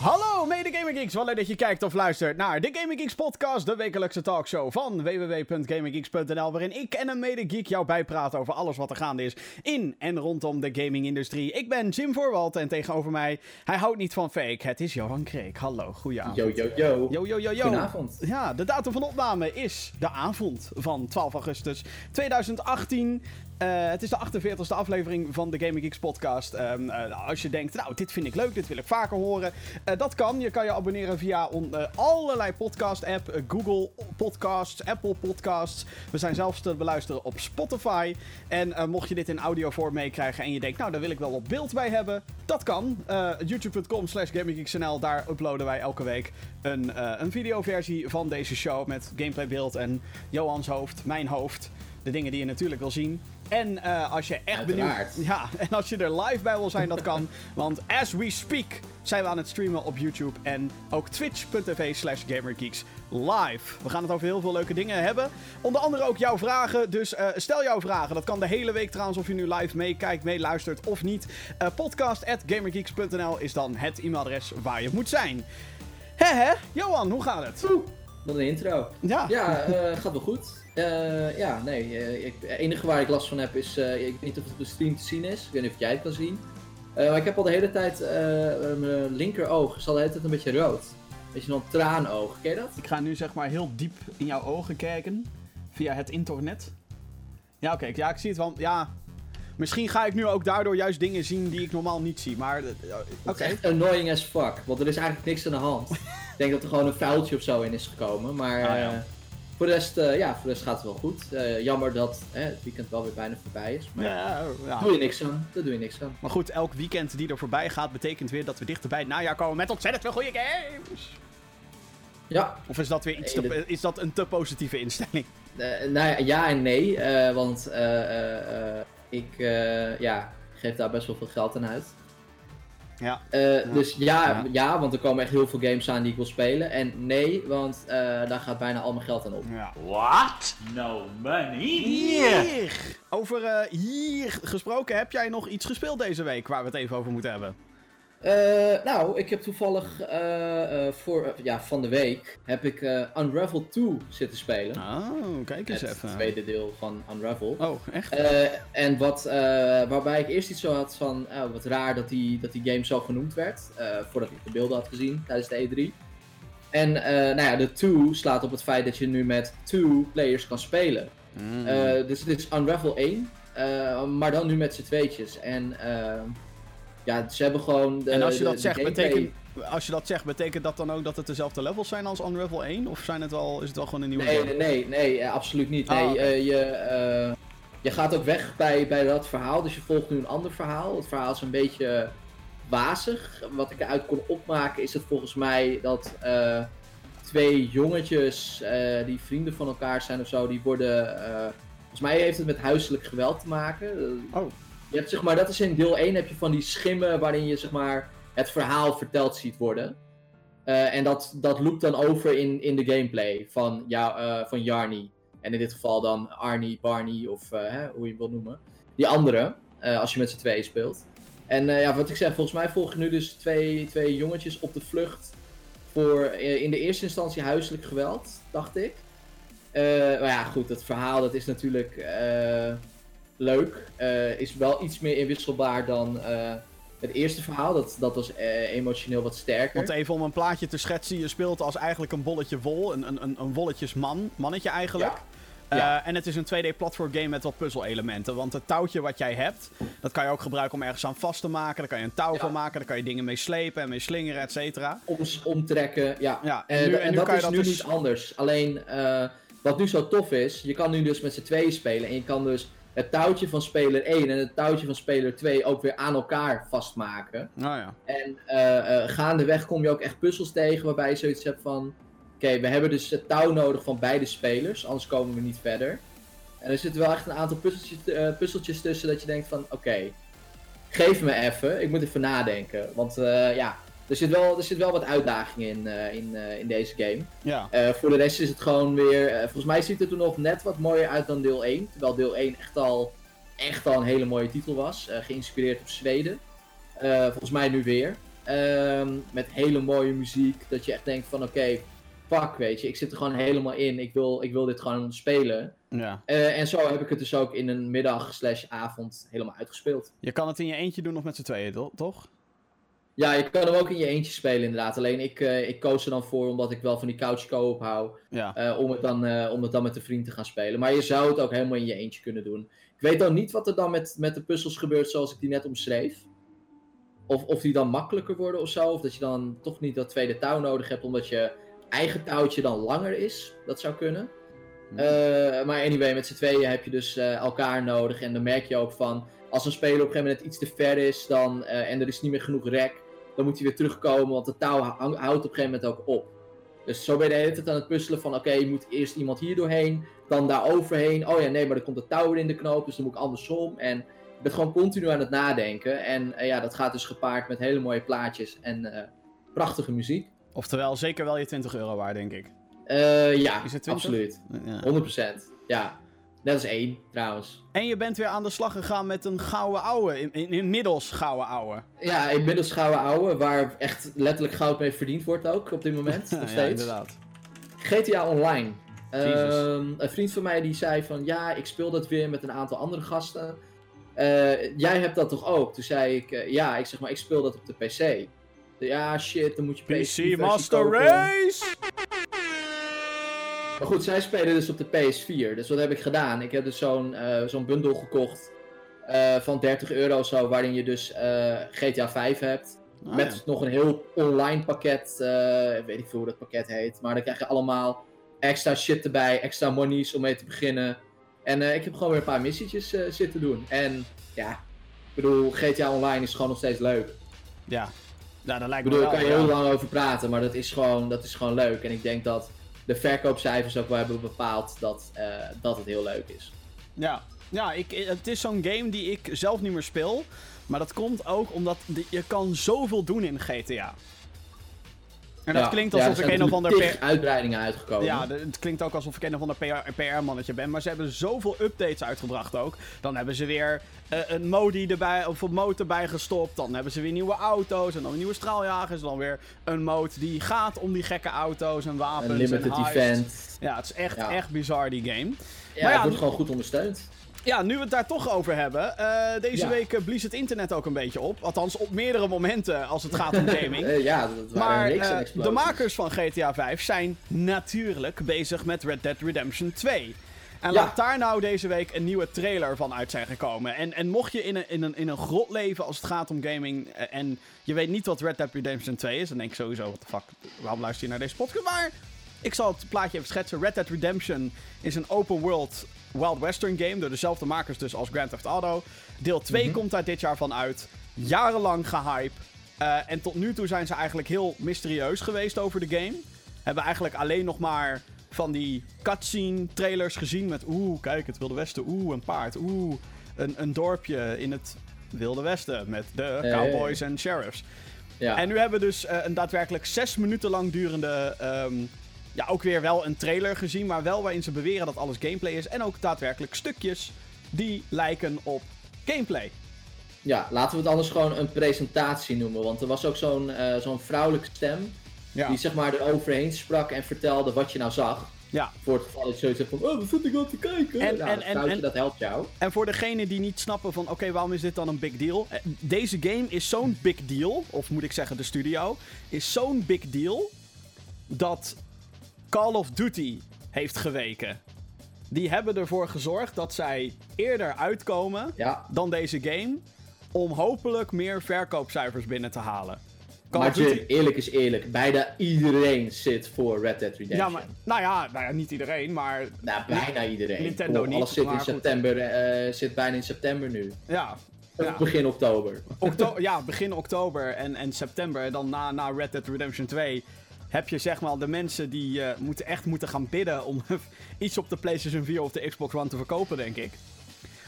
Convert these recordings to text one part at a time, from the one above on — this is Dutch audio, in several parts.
Hallo mede Gaming Geeks, wat leuk dat je kijkt of luistert naar de Gaming Geeks podcast, de wekelijkse talkshow van www.gaminggeeks.nl, waarin ik en een mede geek jou bijpraten over alles wat er gaande is in en rondom de gaming-industrie. Ik ben Jim Voorwald en tegenover mij, hij houdt niet van fake, het is Johan Kreek. Hallo, goeie avond. Yo, yo, yo. Yo, yo, yo, yo. Goedenavond. Ja, de datum van opname is de avond van 12 augustus 2018. Eh, het is de 48e aflevering van de Gaming Geeks podcast. Ehm, eh, als je denkt, nou, dit vind ik leuk, dit wil ik vaker horen. eh, dat kan. Je kan je abonneren via on- allerlei podcast-app. Google Podcasts, Apple Podcasts. We zijn zelfs te beluisteren op Spotify. En mocht je dit in audiovorm meekrijgen en je denkt, nou, daar wil ik wel op beeld bij hebben. Dat kan. YouTube.com slash GamingGeeksNL. Daar uploaden wij elke week een, een videoversie van deze show. Met gameplaybeeld en Johans hoofd, mijn hoofd. De dingen die je natuurlijk wil zien. En eh, als je echt Uiteraard. benieuwd... Ja, en als je er live bij wil zijn, dat kan. want as we speak zijn we aan het streamen op YouTube. En ook twitch.tv slash gamergeeks live. We gaan het over heel veel leuke dingen hebben. Onder andere ook jouw vragen. Dus eh, stel jouw vragen. Dat kan de hele week trouwens, of je nu live meekijkt, meeluistert of niet. Eh podcast at gamergeeks.nl is dan het e-mailadres waar je moet zijn. Hè hè? Johan, hoe gaat het? Oeh, wat een intro. Ja. Ja, gaat wel goed. Eh, ja, nee, eh, ik, het enige waar ik last van heb is, eh, ik weet niet of het op de stream te zien is. Ik weet niet of jij het kan zien. Maar ik heb al de hele tijd, mijn linkeroog is al de hele tijd een beetje rood. Weet je, een traanoog. Ken je dat? Ik ga nu zeg maar heel diep in jouw ogen kijken. Via het internet. Ja, oké. Ja, ik zie het wel. Ja. Misschien ga ik nu ook daardoor juist dingen zien die ik normaal niet zie. Maar. Oké. Is echt annoying as fuck, want er is eigenlijk niks aan de hand. ik denk dat er gewoon een vuiltje of zo in is gekomen, maar Ah, ja. Voor, de rest, eh, ja, voor de rest gaat het wel goed. Eh, jammer dat eh, het weekend wel weer bijna voorbij is, maar Ja, ja. doe je niks aan. Daar doe je niks aan. Maar goed, elk weekend die er voorbij gaat, betekent weer dat we dichter bij het najaar komen met ontzettend veel goede games. Ja, Of is dat weer iets te, Nee, is dat een te positieve instelling? Eh, nou ja, ja en nee, want ik ja, geef daar best wel veel geld aan uit. Ja. Eh, Dus ja, Ja. ja. want er komen echt heel veel games aan die ik wil spelen. En nee, want eh, daar gaat bijna al mijn geld aan op. Ja. What? No money? Hier! Over eh, hier gesproken, heb jij nog iets gespeeld deze week waar we het even over moeten hebben? Eh, nou, ik heb toevallig eh, eh, voor, ja, van de week heb ik Unravel 2 zitten spelen. Oh, kijk eens het even. tweede deel van Unravel. Oh, echt? En wat, waarbij ik eerst iets zo had van, oh, wat raar dat die, dat die game zo genoemd werd, voordat ik de beelden had gezien tijdens de E3. En nou ja, de 2 slaat op het feit dat je nu met 2 players kan spelen. Mm. Dus het is Unravel 1, eh, maar dan nu met z'n tweetjes. En eh, ja, ze hebben gewoon de en als je dat de zegt, betekent, als je dat zegt, betekent dat dan ook dat het dezelfde levels zijn als Unravel 1? Of zijn het wel, is het wel gewoon een nieuwe Nee, game? nee, nee, nee, eh, absoluut niet. Ah, Nee, oké. eh, je, eh, je gaat ook weg bij, bij dat verhaal, dus je volgt nu een ander verhaal. Het verhaal is een beetje wazig. Wat ik eruit kon opmaken is het volgens mij dat twee jongetjes die vrienden van elkaar zijn of zo, die worden... volgens mij heeft het met huiselijk geweld te maken. Oh. Je hebt, zeg maar, dat is in deel 1 heb je van die schimmen waarin je zeg maar, het verhaal verteld ziet worden. Eh, en dat, dat loopt dan over in, in de gameplay van, ja, eh, van Jarny. En in dit geval dan Arnie, Barney of eh, hè, hoe je het wilt noemen. Die andere, als je met z'n tweeën speelt. En ja, wat ik zeg, volgens mij volg je nu dus twee, twee jongetjes op de vlucht voor in de eerste instantie huiselijk geweld, dacht ik. Maar ja, goed, het verhaal dat is natuurlijk leuk. Eh, is wel iets meer inwisselbaar dan eh, het eerste verhaal. Dat, dat was eh, emotioneel wat sterker. Want even om een plaatje te schetsen, je speelt als eigenlijk een bolletje wol, een, een, een, wolletjesman, mannetje eigenlijk. Ja. En het is een 2D platform game met wat puzzel-elementen. Want het touwtje wat jij hebt, dat kan je ook gebruiken om ergens aan vast te maken. Daar kan je een touw Ja. van maken, daar kan je dingen mee slepen en mee slingeren, et cetera. Om, omtrekken, ja. Ja, En, nu, en dat kan is dat nu dus... niet anders. Alleen, wat nu zo tof is, je kan nu dus met z'n tweeën spelen. En je kan dus het touwtje van speler 1 en het touwtje van speler 2 ook weer aan elkaar vastmaken. Nou ja. En eh, eh, gaandeweg kom je ook echt puzzels tegen waarbij je zoiets hebt van... Oké, we hebben dus het touw nodig van beide spelers, anders komen we niet verder. En er zitten wel echt een aantal puzzeltjes, eh, puzzeltjes tussen dat je denkt van... Oké, geef me even, ik moet even nadenken. Want ja, er zit, wel, er zit wel wat uitdaging in, eh, in, eh, in deze game. Ja. Eh, voor de rest is het gewoon weer... volgens mij ziet het er nog net wat mooier uit dan deel 1. Terwijl deel 1 echt al, echt al een hele mooie titel was. geïnspireerd op Zweden. Volgens mij nu weer. Eh, ehm, met hele mooie muziek. Dat je echt denkt van oké, fuck weet je, ik zit er gewoon helemaal in. Ik wil, ik wil dit gewoon spelen. Ja. En zo heb ik het dus ook in een middag slash avond helemaal uitgespeeld. Je kan het in je eentje doen of met z'n tweeën, to- toch? Ja, je kan hem ook in je eentje spelen inderdaad. Alleen ik, eh, ik koos er dan voor omdat ik wel van die couch co-op hou. Ja. eh, om, het dan, eh, om het dan met een vriend te gaan spelen. Maar je zou het ook helemaal in je eentje kunnen doen. Ik weet dan niet wat er dan met, met de puzzels gebeurt zoals ik die net omschreef. Of, of die dan makkelijker worden of zo. Of dat je dan toch niet dat tweede touw nodig hebt omdat je eigen touwtje dan langer is. Dat zou kunnen. Eh, maar anyway, met z'n tweeën heb je dus elkaar nodig. En dan merk je ook van, als een speler op een gegeven moment iets te ver is dan, eh, en er is niet meer genoeg rek, dan moet hij weer terugkomen, want de touw hou- houdt op een gegeven moment ook op. Dus zo ben je de hele tijd aan het puzzelen van, oké, je moet eerst iemand hier doorheen, dan daar overheen. Oh ja, nee, maar dan komt de touw weer in de knoop, dus dan moet ik andersom. En je bent gewoon continu aan het nadenken. En eh, ja, dat gaat dus gepaard met hele mooie plaatjes en eh, prachtige muziek. Oftewel, zeker wel je 20 euro waard, denk ik. Ja, Is het 20? absoluut. Ja. 100%. Ja, net als één trouwens. En je bent weer aan de slag gegaan met een gouden ouwe. In, in, inmiddels gouden ouwe. Ja, inmiddels gouden ouwe, waar echt letterlijk goud mee verdiend wordt ook op dit moment. nog ja, steeds. inderdaad. GTA Online. Ehm, een vriend van mij die zei van ja, ik speel dat weer met een aantal andere gasten. Eh, jij hebt dat toch ook? Toen zei ik eh, ja, ik zeg maar, ik speel dat op de PC. Ja, shit, dan moet je PC Master Race! Maar goed, zij spelen dus op de PS4. Dus wat heb ik gedaan? Ik heb dus zo'n eh, zo'n bundel gekocht eh, van 30 euro zo, waarin je dus eh, GTA 5 hebt. Ah, met ja. nog een heel online pakket, eh, weet ik veel hoe dat pakket heet. Maar dan krijg je allemaal extra shit erbij, extra monies om mee te beginnen. En ik heb gewoon weer een paar missietjes zitten doen. En ja, ik bedoel, GTA Online is gewoon nog steeds leuk. Ja. Ja, dat lijkt Ik me bedoel, wel. daar kan je heel lang over praten, maar dat is, gewoon, dat is gewoon leuk. En ik denk dat de verkoopcijfers ook wel hebben bepaald dat, eh, dat het heel leuk is. Ja, ja ik, het is zo'n game die ik zelf niet meer speel. Maar dat komt ook omdat je kan zoveel doen in GTA. En dat Ja, klinkt alsof er ik een of ander... tig uitbreidingen uitgekomen. Ja, het klinkt ook alsof ik een of ander PR PR-mannetje ben. Maar ze hebben zoveel updates uitgebracht ook. Dan hebben ze weer eh, een modi erbij, of een mode erbij gestopt. Dan hebben ze weer nieuwe auto's. En dan nieuwe straaljagers. Dan weer een mode die gaat om die gekke auto's en wapens. een limited en event. Ja, het is echt, Ja. echt bizar die game. Ja, Maar het wordt gewoon goed ondersteund. Ja, nu we het daar toch over hebben. eh, deze Ja. week eh, blies het internet ook een beetje op. Althans, op meerdere momenten als het gaat om gaming. Eh, ja, dat waren Maar de makers van GTA 5 zijn natuurlijk bezig met Red Dead Redemption 2. En Ja. laat daar nou deze week een nieuwe trailer van uit zijn gekomen. En, en mocht je in een, in, een, in een grot leven als het gaat om gaming en je weet niet wat Red Dead Redemption 2 is, dan denk je sowieso, what the fuck, waarom luister je naar deze podcast? Maar ik zal het plaatje even schetsen. Red Dead Redemption is een open world Wild Western game door dezelfde makers dus als Grand Theft Auto. Deel 2 Mhm. komt daar dit jaar van uit. Jarenlang gehype. Eh, en tot nu toe zijn ze eigenlijk heel mysterieus geweest over de game. Hebben eigenlijk alleen nog maar van die cutscene trailers gezien met oeh, kijk het Wilde Westen, oeh, een paard, oeh, een, een dorpje in het Wilde Westen met de cowboys en sheriffs. Ja. En nu hebben we dus eh, een daadwerkelijk zes minuten lang durende. ehm, ja, ook weer wel een trailer gezien. Maar wel waarin ze beweren dat alles gameplay is. En ook daadwerkelijk stukjes die lijken op gameplay. ja, laten we het anders gewoon een presentatie noemen. Want er was ook zo'n eh, zo'n vrouwelijke stem. Ja, Die zeg maar eroverheen sprak en vertelde wat je nou zag. ja. Voor het geval dat je zoiets hebt van, oh, wat zit ik aan te kijken? En- nou, en- dat en- vrouwtje, en- dat helpt jou. En voor degenen die niet snappen van, oké, waarom is dit dan een big deal? Eh, Deze game is zo'n big deal, of moet ik zeggen de studio, is zo'n big deal dat Call of Duty heeft geweken. Die hebben ervoor gezorgd dat zij eerder uitkomen Ja, dan deze game, om hopelijk meer verkoopcijfers binnen te halen. Call maar Duty... Jim, eerlijk is eerlijk. Bijna iedereen zit voor Red Dead Redemption. Ja, maar, nou ja, nou ja, niet iedereen, maar Nou, bijna iedereen. Nintendo Kom, niet, Alles zit, in september, eh, zit bijna in september nu. ja. Of Ja. begin oktober. Ja, begin oktober en, en september. En dan na, na Red Dead Redemption 2 heb je zeg maar de mensen die eh, moeten echt moeten gaan bidden om iets op de PlayStation 4 of de Xbox One te verkopen, denk ik.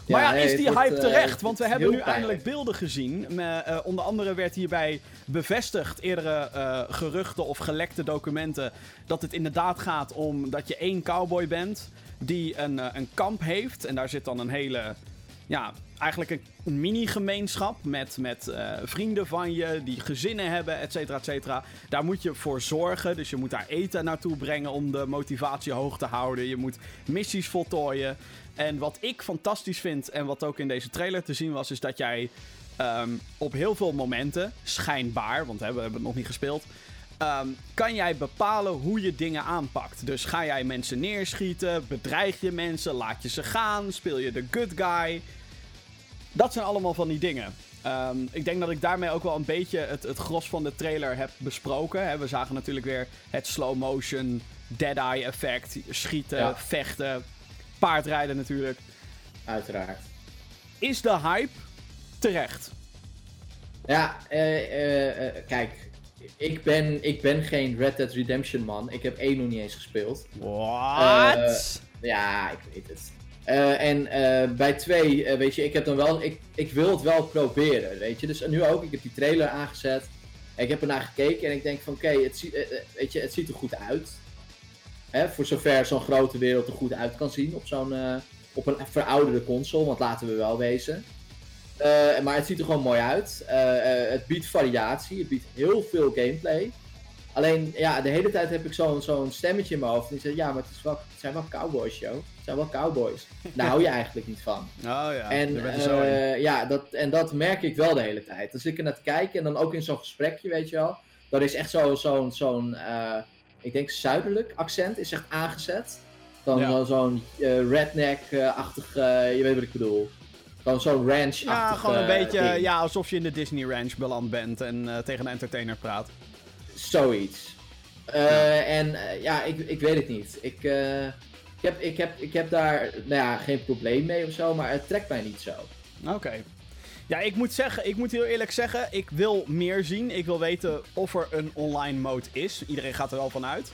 Maar ja, is die hype eh, terecht? Want we hebben nu pijnlijk. eindelijk beelden gezien. Me- eh, onder andere werd hierbij bevestigd, eerdere geruchten of gelekte documenten, dat het inderdaad gaat om dat je één cowboy bent die een, een kamp heeft. En daar zit dan een hele ja, eigenlijk een mini-gemeenschap met, met eh, vrienden van je die gezinnen hebben, et cetera, et cetera. Daar moet je voor zorgen. Dus je moet daar eten naartoe brengen om de motivatie hoog te houden. Je moet missies voltooien. En wat ik fantastisch vind en wat ook in deze trailer te zien was, is dat jij ehm, op heel veel momenten, schijnbaar, want we hebben het nog niet gespeeld, ehm, kan jij bepalen hoe je dingen aanpakt. Dus ga jij mensen neerschieten, bedreig je mensen, laat je ze gaan, speel je de good guy. Dat zijn allemaal van die dingen. Ehm, ik denk dat ik daarmee ook wel een beetje het, het gros van de trailer heb besproken. We zagen natuurlijk weer het slow motion, dead eye effect, schieten, Ja. vechten, paardrijden natuurlijk. Uiteraard. Is de hype terecht? Ja, eh, eh, eh, kijk. Ik ben, ik ben geen Red Dead Redemption man. Ik heb één nog niet eens gespeeld. What? Ja, ik weet het. Eh, en eh, bij twee, eh, weet je, ik heb dan wel, ik, ik wil het wel proberen, weet je. Dus nu ook, ik heb die trailer aangezet. Ik heb ernaar gekeken en ik denk van, oké, het, weet je, het ziet er goed uit. Hè, voor zover zo'n grote wereld er goed uit kan zien op zo'n, op een verouderde console, want laten we wel wezen. Maar het ziet er gewoon mooi uit. Het biedt variatie, het biedt heel veel gameplay. Alleen, ja, de hele tijd heb ik zo'n zo'n stemmetje in mijn hoofd. En die zegt, ja, maar het, is wel, het zijn wel cowboys, joh. Het zijn wel cowboys. Daar hou je eigenlijk niet van. Oh ja, en, eh, ja, dat, en dat merk ik wel de hele tijd. Dus ik er naar te kijken en dan ook in zo'n gesprekje, weet je wel. Dat is echt zo- zo'n, zo'n eh, ik denk zuidelijk accent is echt aangezet. Dan Ja. zo'n eh, redneck-achtig, je weet wat ik bedoel. Dan zo'n ranch-achtig Ja, gewoon een beetje ding. ja, alsof je in de Disney Ranch beland bent en tegen een entertainer praat. Zoiets. Eh, En eh, ja, ik, ik weet het niet. Ik, eh, ik, heb, ik, heb, ik heb daar nou ja, geen probleem mee of zo, maar het trekt mij niet zo. Oké. Ja, ik moet zeggen, ik moet heel eerlijk zeggen, ik wil meer zien. Ik wil weten of er een online mode is. Iedereen gaat er wel van uit.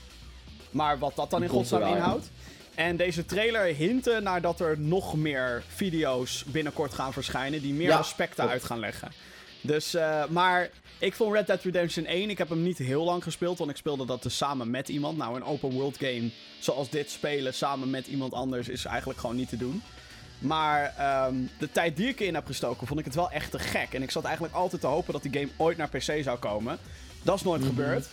Maar wat dat dan in godsnaam inhoudt. En deze trailer hinten naar dat er nog meer video's binnenkort gaan verschijnen die meer Ja, aspecten uit gaan leggen. Dus, maar ik vond Red Dead Redemption 1, ik heb hem niet heel lang gespeeld, want ik speelde dat dus samen met iemand. Nou, een open world game zoals dit spelen samen met iemand anders is eigenlijk gewoon niet te doen. Maar ehm, de tijd die ik erin heb gestoken, vond ik het wel echt te gek. En ik zat eigenlijk altijd te hopen dat die game ooit naar PC zou komen. Dat is nooit gebeurd.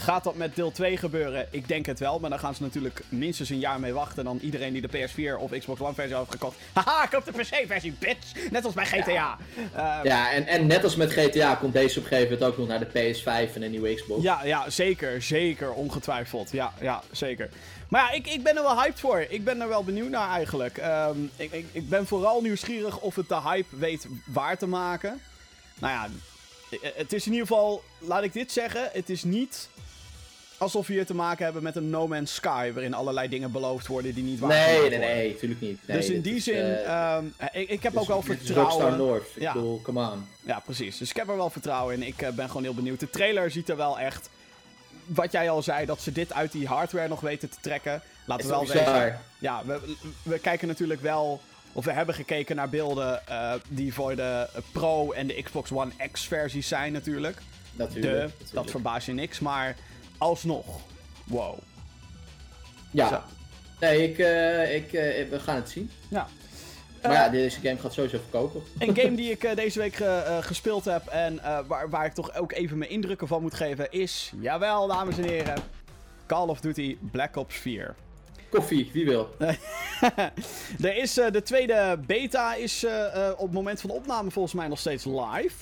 Gaat dat met deel 2 gebeuren? Ik denk het wel, maar dan gaan ze natuurlijk minstens een jaar mee wachten. Dan iedereen die de PS4 of Xbox One versie heeft gekocht. Haha, ik heb de PC-versie, bitch! Net als bij GTA. Ja, Ja, en, en net als met GTA komt deze op een gegeven moment ook nog naar de PS5 en een nieuwe Xbox. ja, ja, zeker, zeker, ongetwijfeld. Ja, ja, zeker. Maar ja, ik, ik ben er wel hyped voor. Ik ben er wel benieuwd naar eigenlijk. Ehm, ik, ik, ik ben vooral nieuwsgierig of het de hype weet waar te maken. Nou ja, het is in ieder geval, laat ik dit zeggen, het is niet alsof we hier te maken hebben met een No Man's Sky, waarin allerlei dingen beloofd worden die niet waar Nee, gemaakt nee, worden. nee, natuurlijk niet. Nee, dus in die zin, eh, ehm, ik, ik heb dit ook wel is Rockstar vertrouwen. North. Ik Ja. bedoel, come on. Ja, precies. Dus ik heb er wel vertrouwen in. Ik eh, ben gewoon heel benieuwd. De trailer ziet er wel echt. Wat jij al zei, dat ze dit uit die hardware nog weten te trekken. Laten we wel weten. Ja, we, we kijken natuurlijk wel. Of we hebben gekeken naar beelden eh, die voor de Pro en de Xbox One X versies zijn natuurlijk. Natuurlijk. De, natuurlijk. dat verbaast je niks. Maar alsnog. Wow. Ja. Zo. Nee, ik, eh, ik, eh, we gaan het zien. Ja. Maar Eh, ja, deze game gaat sowieso verkopen. Een game die ik eh, deze week eh, eh, gespeeld heb en eh, waar, waar ik toch ook even mijn indrukken van moet geven is, jawel dames en heren, Call of Duty Black Ops 4. Koffie, wie wil? er is, eh, de tweede beta is eh, eh, op het moment van de opname volgens mij nog steeds live.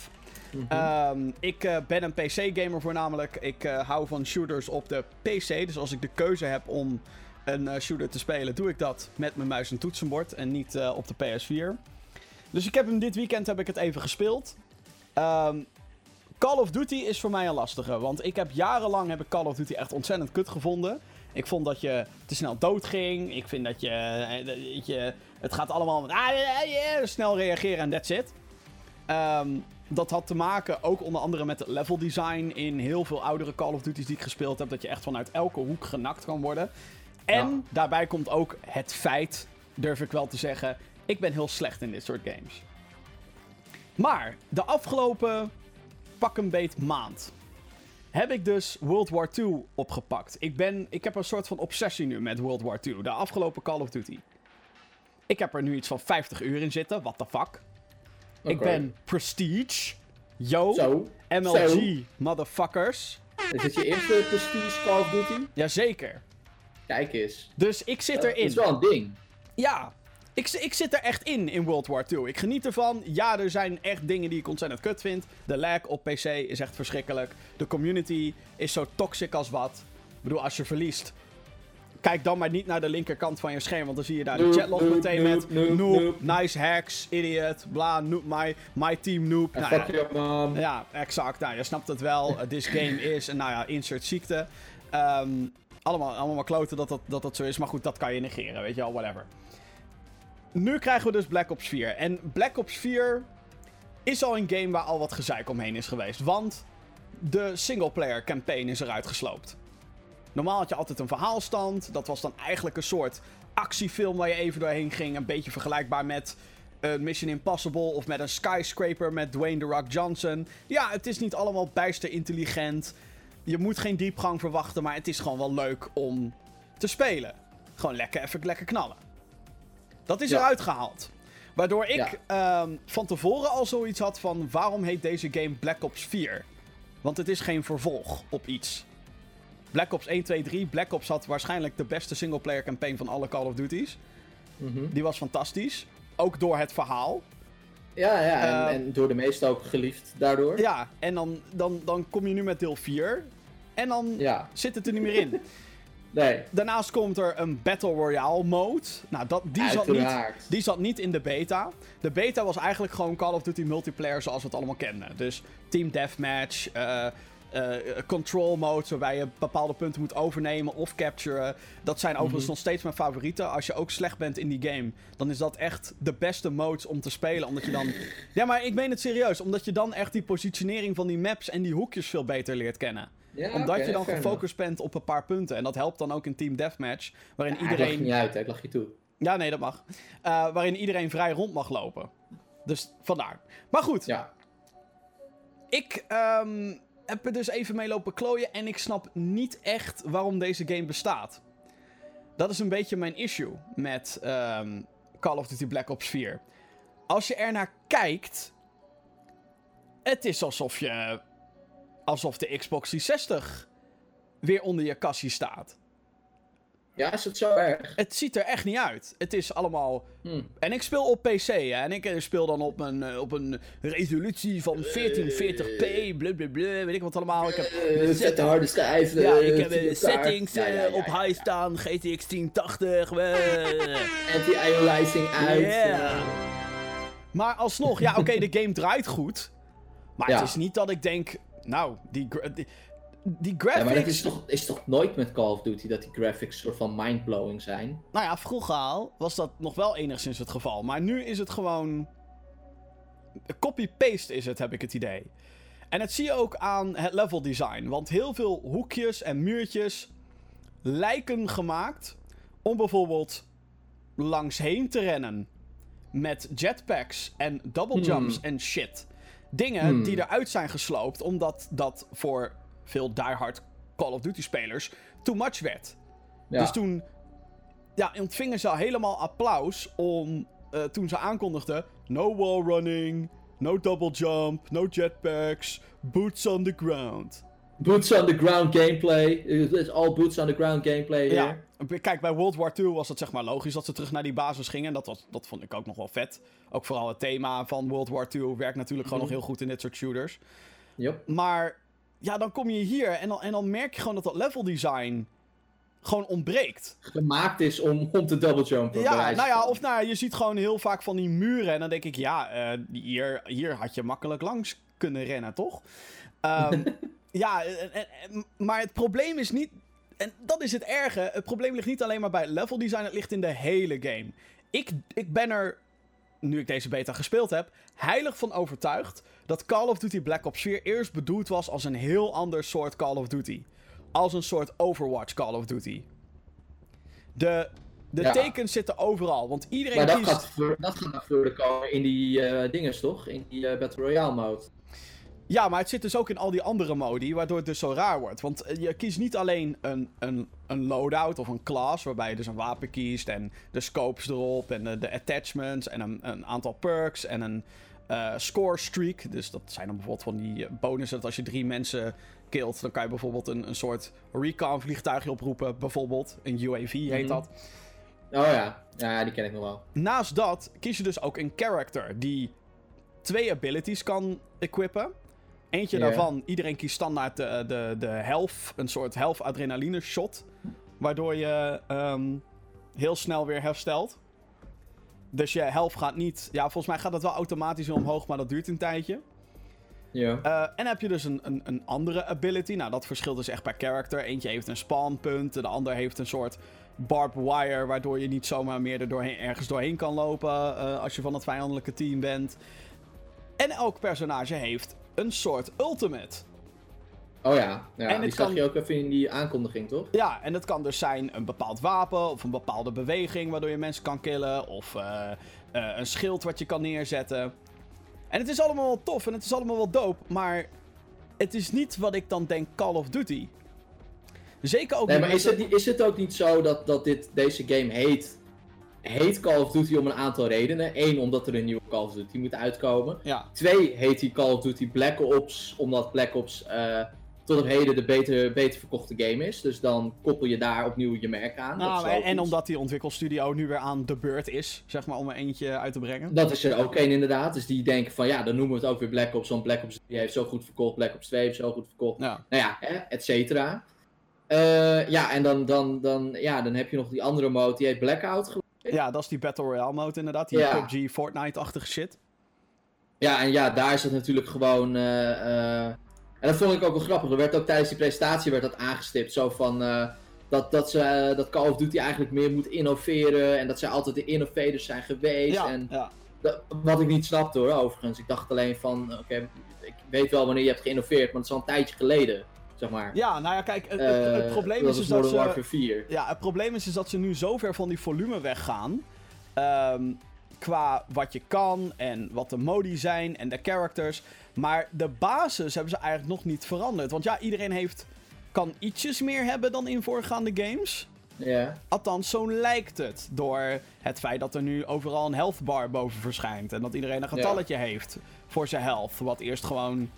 Mhm. Ehm, ik eh, ben een PC-gamer voornamelijk. Ik eh, hou van shooters op de PC. Dus als ik de keuze heb om een eh, shooter te spelen, doe ik dat met mijn muis en toetsenbord en niet op de PS4. Dus ik heb hem dit weekend heb ik het even gespeeld. Ehm, Call of Duty is voor mij een lastige, want ik heb jarenlang heb ik Call of Duty echt ontzettend kut gevonden. Ik vond dat je te snel doodging. Ik vind dat je, je het gaat allemaal ah, snel reageren en that's it. Ehm, dat had te maken ook onder andere met het level design in heel veel oudere Call of Duty's die ik gespeeld heb. Dat je echt vanuit elke hoek genakt kan worden. En Ja. daarbij komt ook het feit, durf ik wel te zeggen, ik ben heel slecht in dit soort games. Maar de afgelopen pak een beet maand heb ik dus World War II opgepakt. Ik, ben, ik heb een soort van obsessie nu met World War II, de afgelopen Call of Duty. Ik heb er nu iets van 50 uur in zitten. What the fuck? Ik ben Prestige. Yo. Zo. MLG. Zo. Motherfuckers. Is dit je eerste Prestige Call of Duty? Jazeker. Kijk eens. Dus ik zit Dat erin. is wel een ding. Ja, ik, ik zit er echt in, in World War II. Ik geniet ervan. Ja, er zijn echt dingen die ik ontzettend kut vind. De lag op PC is echt verschrikkelijk. De community is zo toxic als wat. Ik bedoel, als je verliest... Kijk dan maar niet naar de linkerkant van je scherm, want dan zie je daar de chatlog meteen met... noob, nice hacks, idiot, bla, noob, my, my team noob. Nou ja, fuck your mom. ja, exact. Nou, je snapt het wel. Uh, This game is, en nou ja, insert ziekte. Ehm, allemaal, allemaal kloten dat dat, dat dat zo is. Maar goed, dat kan je negeren, weet je wel, whatever. Nu krijgen we dus Black Ops 4. En Black Ops 4 is al een game waar al wat gezeik omheen is geweest. Want de singleplayer campaign is eruit gesloopt. Normaal had je altijd een verhaalstand. Dat was dan eigenlijk een soort actiefilm waar je even doorheen ging. Een beetje vergelijkbaar met een Mission Impossible of met een Skyscraper met Dwayne The Rock Johnson. Ja, het is niet allemaal bijster intelligent. Je moet geen diepgang verwachten, maar het is gewoon wel leuk om te spelen. Gewoon lekker even lekker knallen. Dat is Ja. eruit gehaald. Waardoor ik Ja. ehm, van tevoren al zoiets had van waarom heet deze game Black Ops 4? Want het is geen vervolg op iets. Black Ops 1, 2, 3. Black Ops had waarschijnlijk de beste singleplayer campaign van alle Call of Duty's. Mhm. Die was fantastisch. Ook door het verhaal. Ja, ja. En, Eh, en door de meesten ook geliefd daardoor. Ja, en dan, dan, dan kom je nu met deel 4. En dan Ja. zit het er niet meer in. Nee. Daarnaast komt er een Battle Royale mode. Nou, dat, die, zat niet, die zat niet in de beta. De beta was eigenlijk gewoon Call of Duty multiplayer zoals we het allemaal kenden. Dus Team Deathmatch, eh, control modes waarbij je bepaalde punten moet overnemen of capturen. Dat zijn overigens Mhm. nog steeds mijn favorieten. Als je ook slecht bent in die game, dan is dat echt de beste modes om te spelen. Omdat je dan... Ja, maar ik meen het serieus. Omdat je dan echt die positionering van die maps en die hoekjes veel beter leert kennen. Ja, Omdat je dan gefocust bent op een paar punten. En dat helpt dan ook in Team Deathmatch. Waarin. Ja, ik lach je iedereen. niet uit, hè. ik lach je toe. Ja, nee, dat mag. Eh, waarin iedereen vrij rond mag lopen. Dus vandaar. Maar goed, Ja. ik ehm, heb er dus even mee lopen klooien. En ik snap niet echt waarom deze game bestaat. Dat is een beetje mijn issue met ehm, Call of Duty Black Ops 4. Als je er naar kijkt. Het is alsof je. Alsof de Xbox 360 weer onder je kassie staat. Ja, is het zo erg? Het ziet er echt niet uit. Het is allemaal. Hm. En ik speel op PC, hè. En ik eh, speel dan op een, eh, op een resolutie van 1440p, blablabla, weet ik wat allemaal. Ik heb, Eh, zet de harde schijf. ja, ik heb settings Ja, ja, ja, op high staan, GTX 1080. eh. Anti-aliasing uit. Ja. eh. Maar alsnog, ja, oké, de game draait goed. Maar het is niet dat ik denk, nou, die, die, Ja, maar dat graphics... is toch, is toch nooit met Call of Duty dat die graphics soort van mindblowing zijn? Nou ja, vroeger al was dat nog wel enigszins het geval. Maar nu is het gewoon. Copy-paste is het, heb ik het idee. En het zie je ook aan het level design. Want heel veel hoekjes en muurtjes lijken gemaakt om bijvoorbeeld langsheen te rennen. Met jetpacks en double jumps Hmm. en shit. Dingen Hmm. die eruit zijn gesloopt omdat dat voor veel diehard Call of Duty spelers too much werd. Ja. Dus toen ja, ontvingen ze helemaal applaus om, eh, toen ze aankondigden... No wall running, no double jump, no jetpacks, boots on the ground. Boots on the ground gameplay. Het is all boots on the ground gameplay hier. Ja, kijk, bij World War II was het zeg maar logisch dat ze terug naar die basis gingen. Dat, was, dat vond ik ook nog wel vet. Ook vooral het thema van World War II werkt natuurlijk gewoon Mhm. nog heel goed in dit soort shooters. Yup. Maar ja, dan kom je hier en dan, en dan merk je gewoon dat dat level design gewoon ontbreekt. Gemaakt is om, om te double jumpen. Ja, nou ja, of nou, je ziet gewoon heel vaak van die muren. En dan denk ik, ja, eh, hier, hier had je makkelijk langs kunnen rennen, toch? Ehm, ja, en- en- en- maar het probleem is niet. En dat is het erge. Het probleem ligt niet alleen maar bij het level design, het ligt in de hele game. Ik, ik ben er, nu ik deze beta gespeeld heb, heilig van overtuigd dat Call of Duty Black Ops 4 eerst bedoeld was als een heel ander soort Call of Duty. Als een soort Overwatch Call of Duty. De, de Ja. tekens zitten overal, want iedereen Maar dat kiest... gaat, voor, dat gaat naar voren komen in die eh dinges, toch? In die eh, Battle Royale mode. Ja, maar het zit dus ook in al die andere modi, waardoor het dus zo raar wordt. Want eh, je kiest niet alleen een, een, een loadout of een class, waarbij je dus een wapen kiest en de scopes erop en de, de attachments en een, een aantal perks en een eh, score streak. Dus dat zijn dan bijvoorbeeld van die eh, bonussen dat als je drie mensen killt, dan kan je bijvoorbeeld een, een soort recon vliegtuigje oproepen, bijvoorbeeld. Een UAV heet Mhm. dat. Oh ja. ja, die ken ik nog wel. Naast dat kies je dus ook een character die twee abilities kan equippen. Eentje daarvan, iedereen kiest standaard de, de, de health, een soort health adrenaline shot. Waardoor je ehm, heel snel weer herstelt. Dus je health gaat niet... Ja, volgens mij gaat het wel automatisch omhoog, maar dat duurt een tijdje. Ja. Eh, en dan heb je dus een, een, een andere ability. Nou, dat verschilt dus echt per character. Eentje heeft een spawnpunt, de ander heeft een soort barbed wire, waardoor je niet zomaar meer er doorheen, ergens doorheen kan lopen eh, als je van het vijandelijke team bent. En elk personage heeft een soort ultimate. Oh ja. ja En die zag kan- je ook even in die aankondiging, toch? Ja, en dat kan dus zijn een bepaald wapen of een bepaalde beweging waardoor je mensen kan killen. Of eh, eh, een schild wat je kan neerzetten. En het is allemaal wel tof en het is allemaal wel dope, maar het is niet wat ik dan denk Call of Duty. Zeker ook Nee, maar is het, is het ook niet zo dat, dat dit, deze game heet, heet Call of Duty om een aantal redenen? Eén, omdat er een nieuwe Call of Duty moet uitkomen. Ja, Twee, heet die Call of Duty Black Ops, omdat Black Ops eh, tot op heden de beter, beter verkochte game is. Dus dan koppel je daar opnieuw je merk aan. nou, en, en omdat die ontwikkelstudio nu weer aan de beurt is, zeg maar, om er eentje uit te brengen. Dat is er ook één inderdaad. Dus die denken van ja, dan noemen we het ook weer Black Ops. Want Black Ops 3 heeft zo goed verkocht, Black Ops 2 heeft zo goed verkocht. Ja. Nou ja, hè, et cetera. Eh, ja, en dan, dan, dan, ja, dan heb je nog die andere mode, die heet Blackout. ja, dat is die Battle Royale mode inderdaad. Die Ja. PUBG, Fortnite-achtige shit. Ja, en ja, daar is het natuurlijk gewoon. eh, en dat vond ik ook wel grappig. Er werd ook tijdens die presentatie werd dat aangestipt. Zo van. eh, dat, dat, ze, eh, dat Call of Duty eigenlijk meer moet innoveren. En dat zij altijd de innovators zijn geweest. Ja, En ja. dat- wat ik niet snapte hoor, overigens. Ik dacht alleen van. Oké, ik weet wel wanneer je hebt geïnnoveerd. Maar het is al een tijdje geleden. Zeg maar. ja, nou ja, kijk, het, het- het Eh, probleem dat is, is dat ze... Warfare 4. Ja, het probleem is, is dat ze nu zo ver van die volume weggaan. ehm, qua wat je kan en wat de modi zijn en de characters. Maar de basis hebben ze eigenlijk nog niet veranderd. Want ja, iedereen heeft, kan ietsjes meer hebben dan in voorgaande games. Ja. Althans, zo lijkt het. Door het feit dat er nu overal een health bar boven verschijnt. En dat iedereen een getalletje heeft voor zijn health. Wat eerst gewoon,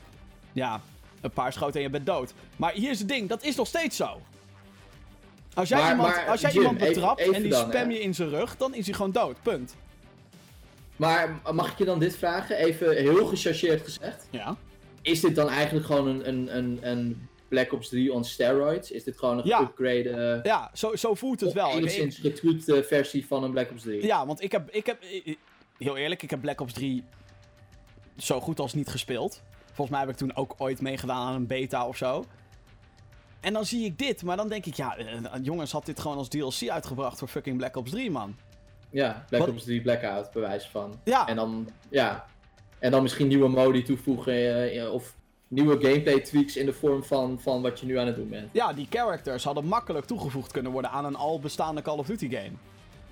ja, een paar schoten en je bent dood. Maar hier is het ding, dat is nog steeds zo. Als jij Maar- iemand, maar, als jij Jim, iemand betrapt even en die dan, spam hè. je in zijn rug, dan is hij gewoon dood. Punt. Maar mag ik je dan dit vragen? Even heel gechargeerd gezegd. Ja. Is dit dan eigenlijk gewoon een, een, een, een Black Ops 3 on steroids? Is dit gewoon een Ja. upgrade, eh Ja, zo, zo voelt het wel. Enigszins getweakte versie van een Black Ops 3? Ja, want ik heb, ik heb, heel eerlijk, ik heb Black Ops 3 zo goed als niet gespeeld. Volgens mij heb ik toen ook ooit meegedaan aan een beta of zo. En dan zie ik dit, maar dan denk ik, ja, eh, jongens, had dit gewoon als DLC uitgebracht voor fucking Black Ops 3, man. Ja, Black Wat- Ops 3 Blackout, bewijs van. Ja, En dan, ja. En dan misschien nieuwe modi toevoegen eh, of nieuwe gameplay tweaks in de vorm van, van wat je nu aan het doen bent. ja, die characters hadden makkelijk toegevoegd kunnen worden aan een al bestaande Call of Duty game.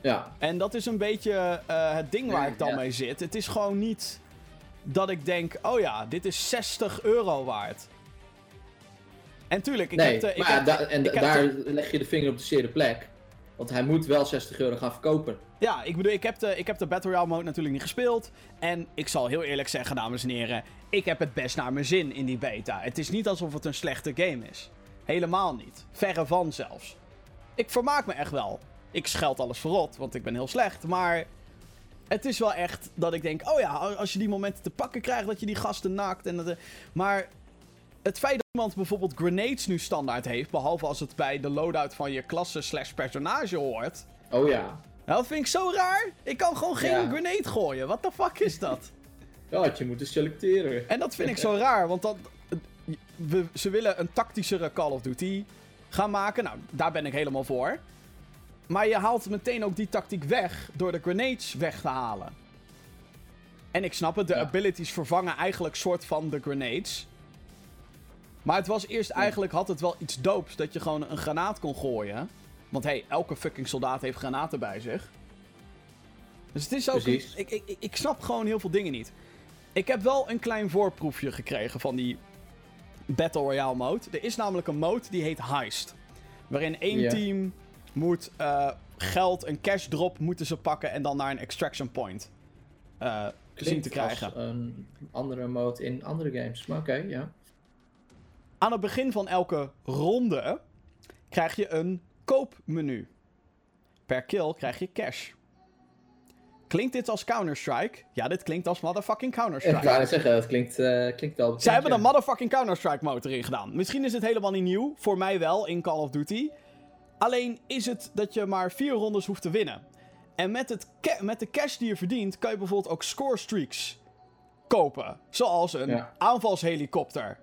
Ja, En dat is een beetje eh, het ding waar Ja, ik dan ja. mee zit. Het is gewoon niet dat ik denk, oh ja, dit is 60 euro waard. En tuurlijk, ik nee, heb de, ik maar ja, heb- da- en ik heb daar de- leg je de vinger op de zere plek. Want hij moet wel 60 euro gaan verkopen. Ja, ik bedoel, ik heb, de, ik heb de Battle Royale mode natuurlijk niet gespeeld. En ik zal heel eerlijk zeggen, dames en heren, ik heb het best naar mijn zin in die beta. Het is niet alsof het een slechte game is. Helemaal niet. Verre van zelfs. Ik vermaak me echt wel. Ik scheld alles verrot, want ik ben heel slecht. Maar het is wel echt dat ik denk, oh ja, als je die momenten te pakken krijgt, dat je die gasten naakt. En dat, maar het feit dat iemand bijvoorbeeld grenades nu standaard heeft, behalve als het bij de loadout van je klasse slash personage hoort. Oh ja. Nou, dat vind ik zo raar. Ik kan gewoon geen Ja. grenade gooien. Wat de fuck is dat? Ja, had je moeten selecteren. En dat vind ik zo raar, want dan, we, ze willen een tactischere Call of Duty gaan maken. Nou, daar ben ik helemaal voor. Maar je haalt meteen ook die tactiek weg door de grenades weg te halen. En ik snap het, de Ja. abilities vervangen eigenlijk soort van de grenades. Maar het was eerst eigenlijk, had het wel iets doops dat je gewoon een granaat kon gooien. Want hey, elke fucking soldaat heeft granaten bij zich. Dus het is ook. Precies. Ik, ik, ik- snap gewoon heel veel dingen niet. Ik heb wel een klein voorproefje gekregen van die Battle Royale mode. Er is namelijk een mode die heet Heist. Waarin één team moet eh, geld, een cash drop moeten ze pakken en dan naar een extraction point eh, zien te krijgen. een andere mode in andere games. Maar oké, ja. Aan het begin van elke ronde krijg je een koopmenu. Per kill krijg je cash. Klinkt dit als Counter-Strike? Ja, dit klinkt als motherfucking Ik Counter-Strike. wou net zeggen, dat klinkt, eh, klinkt wel bekend, Ze hebben ja. een motherfucking Counter-Strike mode erin gedaan. Misschien is het helemaal niet nieuw. Voor mij wel in Call of Duty. Alleen is het dat je maar vier rondes hoeft te winnen. En met, het met de cash die je verdient, kan je bijvoorbeeld ook score streaks kopen. Zoals een Ja. aanvalshelikopter.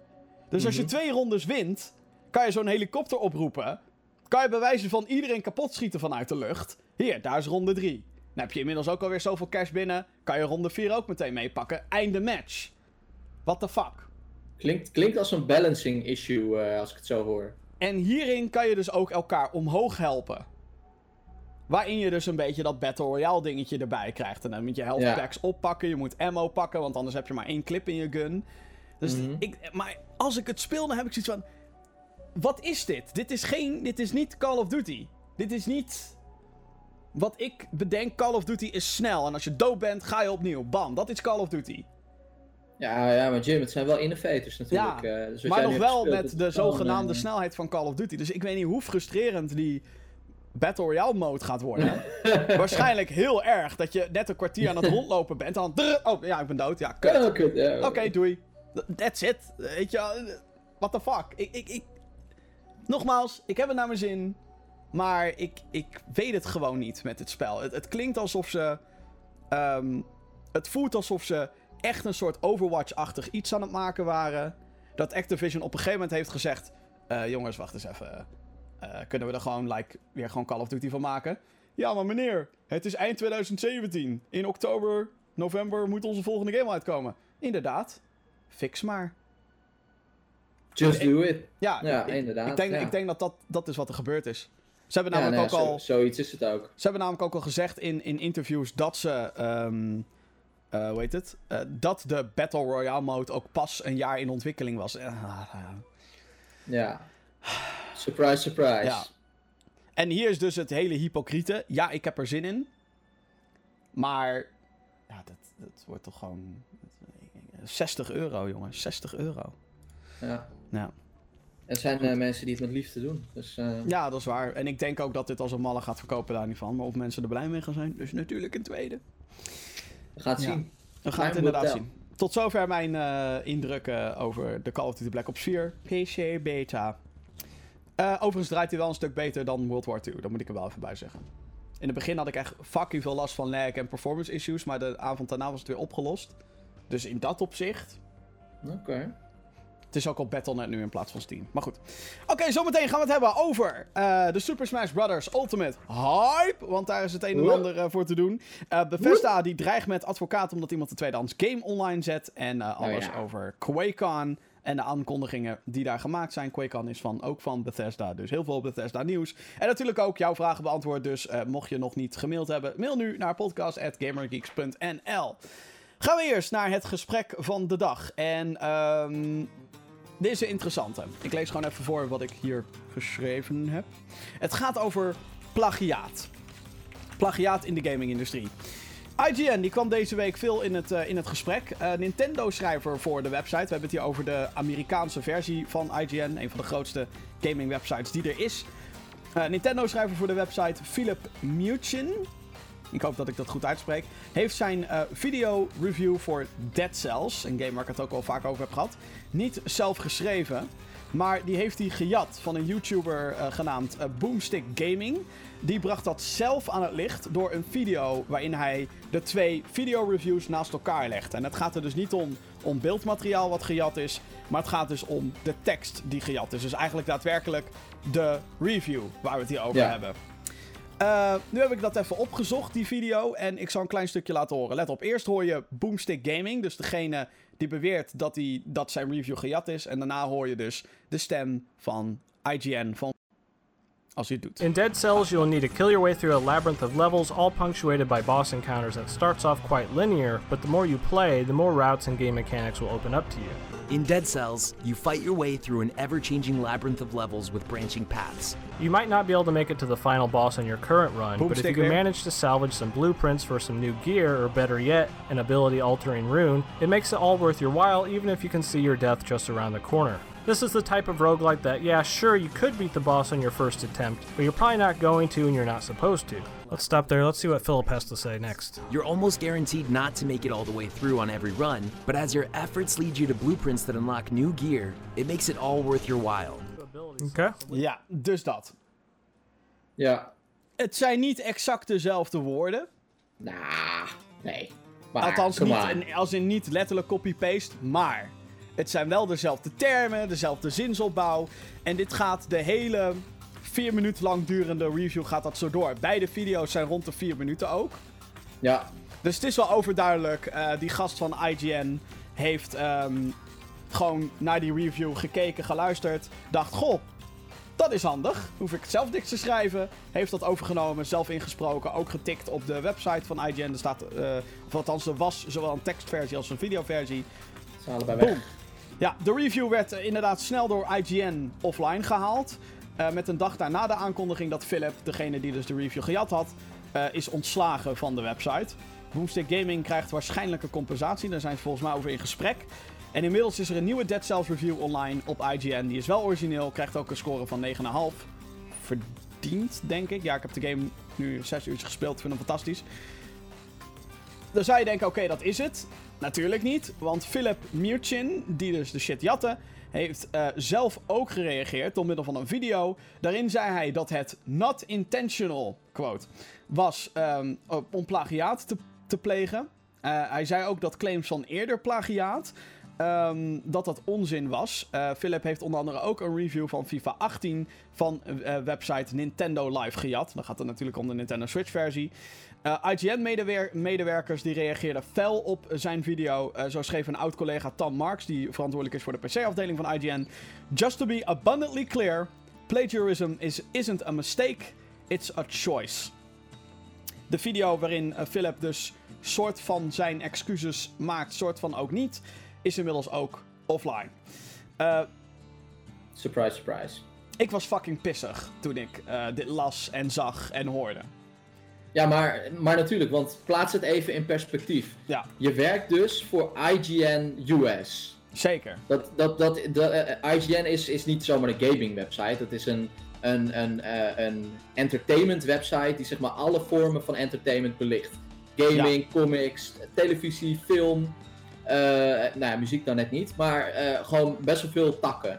Dus als je Mhm. twee rondes wint, kan je zo'n helikopter oproepen. Kan je bij wijze van iedereen kapot schieten vanuit de lucht. Hier, daar is ronde 3. Dan heb je inmiddels ook alweer zoveel cash binnen. Kan je ronde 4 ook meteen meepakken. Einde match. What the fuck? Klinkt, klinkt als een balancing issue, eh, als ik het zo hoor. En hierin kan je dus ook elkaar omhoog helpen. Waarin je dus een beetje dat Battle Royale dingetje erbij krijgt. En dan moet je health Ja. packs oppakken, je moet ammo pakken, want anders heb je maar één clip in je gun. Dus Mhm. ik, maar als ik het speel, dan heb ik zoiets van... Wat is dit? Dit is, geen, dit is niet Call of Duty. Dit is niet... Wat ik bedenk, Call of Duty is snel. En als je dood bent, ga je opnieuw. Bam, dat is Call of Duty. Ja, ja, maar Jim, het zijn wel innovators natuurlijk. Ja, wat maar nog wel gespeeld met de zogenaamde eh, snelheid van Call of Duty. Dus ik weet niet hoe frustrerend die Battle Royale mode gaat worden. Waarschijnlijk heel erg dat je net een kwartier aan het rondlopen bent. En dan. drrr, oh ja, ik ben dood. Ja, kut. Ja. Oké, doei. That's it. Weet je, what the fuck. Ik, ik, ik... Nogmaals, ik heb het naar mijn zin. Maar ik, ik weet het gewoon niet met het spel. Het, het klinkt alsof ze. ehm, het voelt alsof ze echt een soort Overwatch-achtig iets aan het maken waren. Dat Activision op een gegeven moment heeft gezegd: eh, Jongens, wacht eens even. Eh, kunnen we er gewoon like, weer gewoon Call of Duty van maken? Ja, maar meneer, het is eind 2017. In oktober, november moet onze volgende game uitkomen. Inderdaad. Fix maar. Just do it. Ja, Ja, ik, inderdaad, Ik denk, ja. ik denk dat, dat dat is wat er gebeurd is. Ze hebben namelijk ook zo- al. zoiets is het ook. Ze hebben namelijk ook al gezegd in, in interviews dat ze. ehm eh, hoe heet het? Eh, dat de Battle Royale mode ook pas een jaar in ontwikkeling was. Eh, Ja. Surprise, surprise. Ja. En hier is dus het hele hypocriete. Ja, ik heb er zin in. Maar. Ja, dat, dat wordt toch gewoon. 60 euro, jongen. 60 euro. Ja. Ja. Er zijn eh, mensen die het met liefde doen. Dus, eh, ja, dat is waar. En ik denk ook dat dit als een malle gaat verkopen, daar niet van. Maar of mensen er blij mee gaan zijn, dus natuurlijk een tweede. we gaan het Ja. zien. We gaan het inderdaad zien. Tot zover mijn eh, indrukken over de Call of Duty Black Ops 4 PC beta. Overigens draait hij wel een stuk beter dan World War 2. Dat moet ik er wel even bij zeggen. In het begin had ik echt fucking veel last van lag en performance issues. Maar de avond daarna was het weer opgelost. Dus in dat opzicht. Oké. Het is ook op Battle.net nu in plaats van Steam. Maar goed. Oké, zometeen gaan we het hebben over eh, de Super Smash Bros. Ultimate Hype. Want daar is het een en ander eh, voor te doen. Eh Bethesda die dreigt met advocaat omdat iemand de tweedehands game online zet. En eh, alles ja. over QuakeCon. En de aankondigingen die daar gemaakt zijn. QuakeCon is van, ook van Bethesda. Dus heel veel Bethesda nieuws. En natuurlijk ook jouw vragen beantwoord. Dus mocht je nog niet gemaild hebben, mail nu naar podcast.gamergeeks.nl. Gaan we eerst naar het gesprek van de dag. En ehm dit is een interessante. Ik lees gewoon even voor wat ik hier geschreven heb. Het gaat over plagiaat. Plagiaat in de gaming-industrie. IGN die kwam deze week veel in het, eh, in het gesprek. Eh, Nintendo-schrijver voor de website. We hebben het hier over de Amerikaanse versie van IGN. Een van de grootste gaming-websites die er is. Eh, Nintendo-schrijver voor de website Philip Muchin. Ik hoop dat ik dat goed uitspreek. Heeft zijn eh, video-review voor Dead Cells, een game waar ik het ook al vaak over heb gehad, niet zelf geschreven. Maar die heeft hij gejat van een YouTuber eh, genaamd eh, Boomstick Gaming. Die bracht dat zelf aan het licht door een video waarin hij de twee video-reviews naast elkaar legt. En het gaat er dus niet om, om beeldmateriaal wat gejat is, maar het gaat dus om de tekst die gejat is. Dus eigenlijk daadwerkelijk de review waar we het hier over Ja. hebben. Eh, nu heb ik dat even opgezocht, die video. En ik zal een klein stukje laten horen. Let op, eerst hoor je Boomstick Gaming. Dus degene die beweert dat, die, dat zijn review gejat is. En daarna hoor je dus de stem van IGN. Van... als hij het doet. In Dead Cells, you'll need to kill your way through a labyrinth of levels, all punctuated by boss encounters that starts off quite linear, but the more you play, the more routes and game mechanics will open up to you. In Dead Cells, you fight your way through an ever changing labyrinth of levels with branching paths. You might not be able to make it to the final boss on your current run, but if you can manage to salvage some blueprints for some new gear, or better yet, an ability altering rune, it makes it all worth your while even if you can see your death just around the corner. This is the type of roguelike that, yeah, sure, you could beat the boss on your first attempt, but you're probably not going to and you're not supposed to. Let's stop there, let's see what Philip has to say next. You're almost guaranteed not to make it all the way through on every run, but as your efforts lead you to blueprints that unlock new gear, it makes it all worth your while. Okay. Ja, dus dat. Ja. Het zijn niet exact dezelfde woorden. Nou, nee. Maar, Althans, niet, als in niet letterlijk copy-paste, maar het zijn wel dezelfde termen, dezelfde zinsopbouw. En dit gaat de hele vier minuten lang durende review gaat dat zo door. Beide video's zijn rond de vier minuten ook. Ja, Dus het is wel overduidelijk. eh, die gast van IGN heeft ehm, gewoon naar die review gekeken, geluisterd. Dacht, goh, dat is handig. Hoef ik het zelf niks te schrijven. Heeft dat overgenomen, zelf ingesproken. Ook getikt op de website van IGN. Er staat, eh, of althans, er was zowel een tekstversie als een videoversie. ze allebei Boom. weg. Ja, de review werd eh, inderdaad snel door IGN offline gehaald. Eh, met een dag daarna de aankondiging dat Philip, degene die dus de review gejat had, eh, is ontslagen van de website. Boomstick Gaming krijgt waarschijnlijk een compensatie. Daar zijn ze volgens mij over in gesprek. En inmiddels is er een nieuwe Dead Cells review online op IGN. Die is wel origineel, krijgt ook een score van 9,5. Verdiend, denk ik. Ja, ik heb de game nu 6 uur gespeeld, vind hem fantastisch. Dan zou je denken, oké, dat is het. Natuurlijk niet, want Philip Mirchin, die dus de shit jatte, heeft eh, zelf ook gereageerd door middel van een video. Daarin zei hij dat het not intentional, quote, was ehm, om plagiaat te, te plegen. Eh, hij zei ook dat claims van eerder plagiaat, ehm, dat dat onzin was. Eh, Philip heeft onder andere ook een review van FIFA 18 van website Nintendo Live gejat. Dan gaat het natuurlijk om de Nintendo Switch versie. Eh, IGN-medewerkers die reageerden fel op zijn video. Eh, zo schreef een oud-collega Tom Marks, die verantwoordelijk is voor de PC-afdeling van IGN. Just to be abundantly clear, plagiarism is, isn't a mistake, it's a choice. De video waarin eh, Philip dus soort van zijn excuses maakt, soort van ook niet, is inmiddels ook offline. Surprise, surprise. ik was fucking pissig toen ik dit las en zag en hoorde. Ja, maar, maar natuurlijk, want plaats het even in perspectief. Ja, Je werkt dus voor IGN US. zeker. Dat, dat, dat, dat, eh, IGN is, is niet zomaar een gaming website. Dat is een, een, een, eh, een entertainment website die zeg maar alle vormen van entertainment belicht. Gaming, comics, televisie, film. eh, nou ja, muziek dan net niet. Maar gewoon best wel veel takken.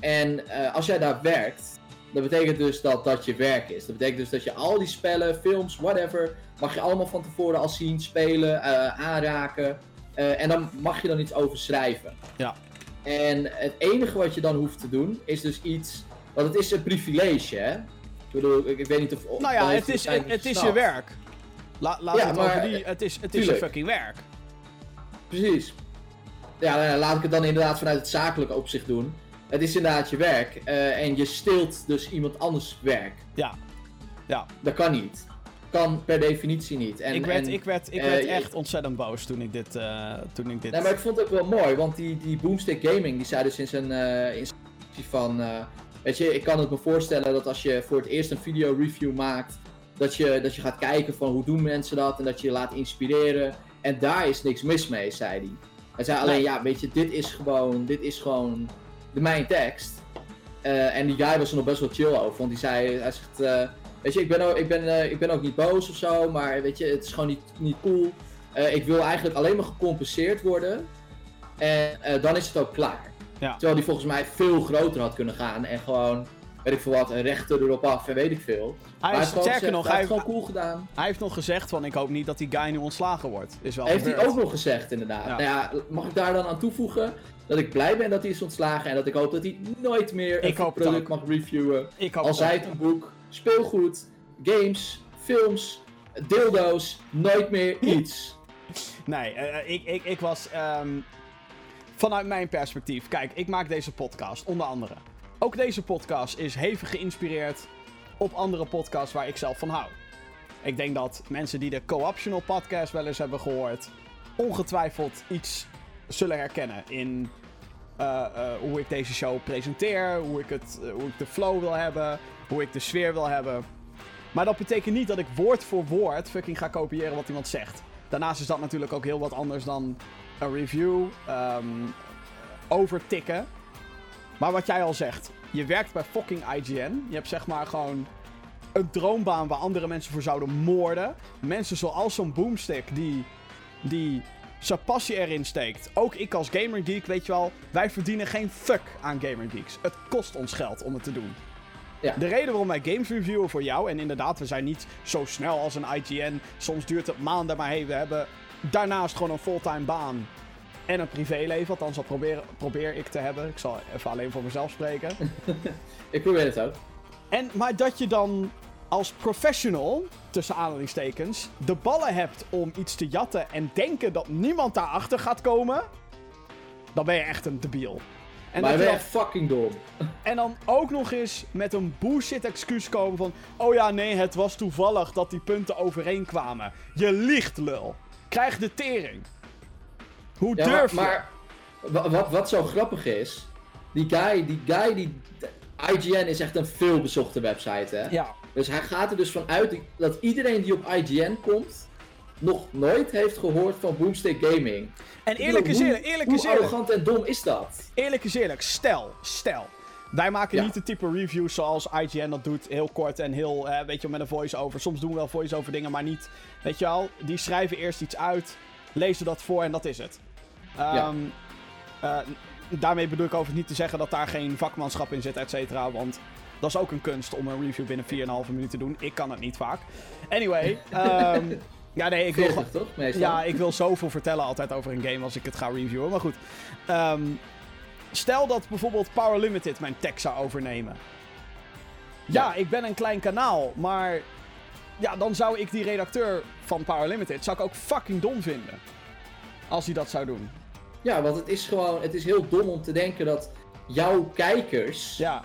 En als jij daar werkt, dat betekent dus dat dat je werk is. Dat betekent dus dat je al die spellen, films, whatever, mag je allemaal van tevoren al zien, spelen, eh, aanraken. Eh, en dan mag je dan iets over schrijven. Ja. En het enige wat je dan hoeft te doen, is dus iets. Want het is een privilege, hè? Ik bedoel, ik, ik weet niet of. of- Nou ja, het is, het, is je werk. La, laat Ja, het maar, over die... Het is, het is je fucking werk. Precies. Ja, nou ja, laat ik het dan inderdaad vanuit het zakelijke opzicht doen. Het is inderdaad je werk. eh, en je steelt dus iemand anders werk. Ja. Ja, Dat kan niet. Kan per definitie niet. En, ik werd, en, ik werd, ik eh, werd echt ontzettend boos toen ik dit... eh, toen ik dit... Nee, maar ik vond het ook wel mooi, want die, die Boomstick Gaming, die zei dus in zijn in zijn van... weet je, ik kan het me voorstellen dat als je voor het eerst een video review maakt, dat je, dat je gaat kijken van hoe doen mensen dat en dat je je laat inspireren. En daar is niks mis mee, zei hij. Hij zei alleen, Nee. ja, weet je, dit is gewoon, dit is gewoon mijn tekst. Eh, en die guy was er nog best wel chill over, want die zei, hij zegt, eh, weet je, ik ben, ook, ik, ben, eh, ik ben ook niet boos of zo, maar weet je, het is gewoon niet, niet cool. Ik wil eigenlijk alleen maar gecompenseerd worden. En dan is het ook klaar. Ja. Terwijl die volgens mij veel groter had kunnen gaan en gewoon, weet ik veel wat, een rechter erop af en weet ik veel. Hij is, sterker nog, hij heeft gewoon cool gedaan. hij heeft nog gezegd van... Ik hoop niet dat die guy nu ontslagen wordt. Is wel Heeft hij ook nog gezegd, inderdaad. Ja. Nou ja, mag ik daar dan aan toevoegen dat ik blij ben dat hij is ontslagen en dat ik hoop dat hij nooit meer een product ook. mag reviewen. Ik hoop Al het zij het een boek, speelgoed, games, films, dildo's, nooit meer iets. Nee, eh, ik, ik, ik was... ehm, vanuit mijn perspectief... Kijk, ik maak deze podcast, onder andere. Ook deze podcast is hevig geïnspireerd op andere podcasts waar ik zelf van hou. Ik denk dat mensen die de Co-optional podcast wel eens hebben gehoord, ongetwijfeld iets zullen herkennen in eh, eh, hoe ik deze show presenteer, hoe ik, het, eh, hoe ik de flow wil hebben, hoe ik de sfeer wil hebben. Maar dat betekent niet dat ik woord voor woord fucking ga kopiëren wat iemand zegt. Daarnaast is dat natuurlijk ook heel wat anders dan een review ehm, overtikken. Maar wat jij al zegt, je werkt bij fucking IGN. Je hebt zeg maar gewoon een droombaan waar andere mensen voor zouden moorden. Mensen zoals zo'n Boomstick die, die zijn passie erin steekt. Ook ik als gamergeek, weet je wel, wij verdienen geen fuck aan gamergeeks. Het kost ons geld om het te doen. Ja. De reden waarom wij games reviewen voor jou, en inderdaad, we zijn niet zo snel als een IGN. Soms duurt het maanden, maar hey, we hebben daarnaast gewoon een fulltime baan. En een privéleven, althans dat probeer, probeer ik te hebben. Ik zal even alleen voor mezelf spreken. Ik probeer het ook. En, maar dat je dan als professional, tussen aanhalingstekens, de ballen hebt om iets te jatten en denken dat niemand daarachter gaat komen, dan ben je echt een debiel. En, maar je echt fucking dom. en dan ook nog eens met een bullshit excuus komen van, oh ja, nee, het was toevallig dat die punten overeenkwamen. Je liegt, lul. Krijg de tering. Hoe Ja, durf maar, je? maar wa- wat, wat zo grappig is, die guy, die guy die... IGN is echt een veelbezochte website, hè? Ja, Dus hij gaat er dus vanuit dat iedereen die op IGN komt, nog nooit heeft gehoord van Boomstick Gaming. en eerlijk is eerlijk, eerlijk hoe is eerlijk. arrogant en dom is dat? Eerlijk is eerlijk, stel, stel. Wij maken Ja. niet de type reviews zoals IGN dat doet. Heel kort en heel, eh, weet je, wel, met een voice-over. Soms doen we wel voice-over dingen, maar niet. Weet je wel, die schrijven eerst iets uit, lezen dat voor en dat is het. Ehm, eh, daarmee bedoel ik overigens niet te zeggen dat daar geen vakmanschap in zit, et cetera. Want dat is ook een kunst om een review binnen 4,5 minuten te doen. Ik kan het niet vaak. Anyway, ehm, ja nee, ik wil, 40 toch, meestal? ja, ik wil zoveel vertellen altijd over een game als ik het ga reviewen. Maar goed. Ehm, stel dat bijvoorbeeld Power Limited mijn tech zou overnemen. Ja, Ja. ik ben een klein kanaal, maar... Ja, dan zou ik die redacteur van Power Limited zou ik ook fucking dom vinden. Als hij dat zou doen. Ja, want het is gewoon, het is heel dom om te denken dat jouw kijkers Ja,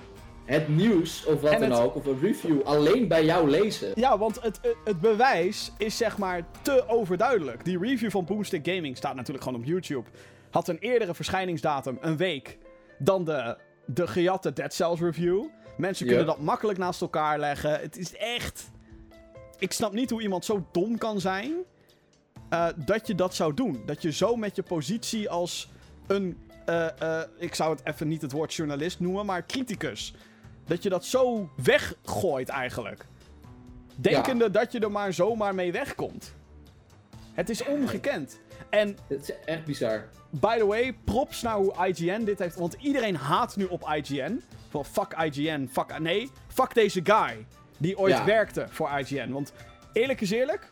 het nieuws of wat En dan het- ook, of een review, alleen bij jou lezen. ja want het, het, het bewijs is zeg maar te overduidelijk. Die review van Boomstick Gaming staat natuurlijk gewoon op YouTube. Had een eerdere verschijningsdatum, een week, dan de, de gejatte Dead Cells review. Mensen kunnen dat makkelijk naast elkaar leggen. Het is echt... Ik snap niet hoe iemand zo dom kan zijn... eh, dat je dat zou doen. Dat je zo met je positie als een... eh, eh, ik zou het even niet het woord journalist noemen, maar criticus. Dat je dat zo weggooit eigenlijk. Denkende dat je er maar zomaar mee wegkomt. Het is ongekend. En Het is echt bizar. by the way, props naar hoe IGN dit heeft. Want iedereen haat nu op IGN. Van fuck IGN, fuck. Nee, fuck deze guy. Die ooit Ja. werkte voor IGN. Want eerlijk is eerlijk.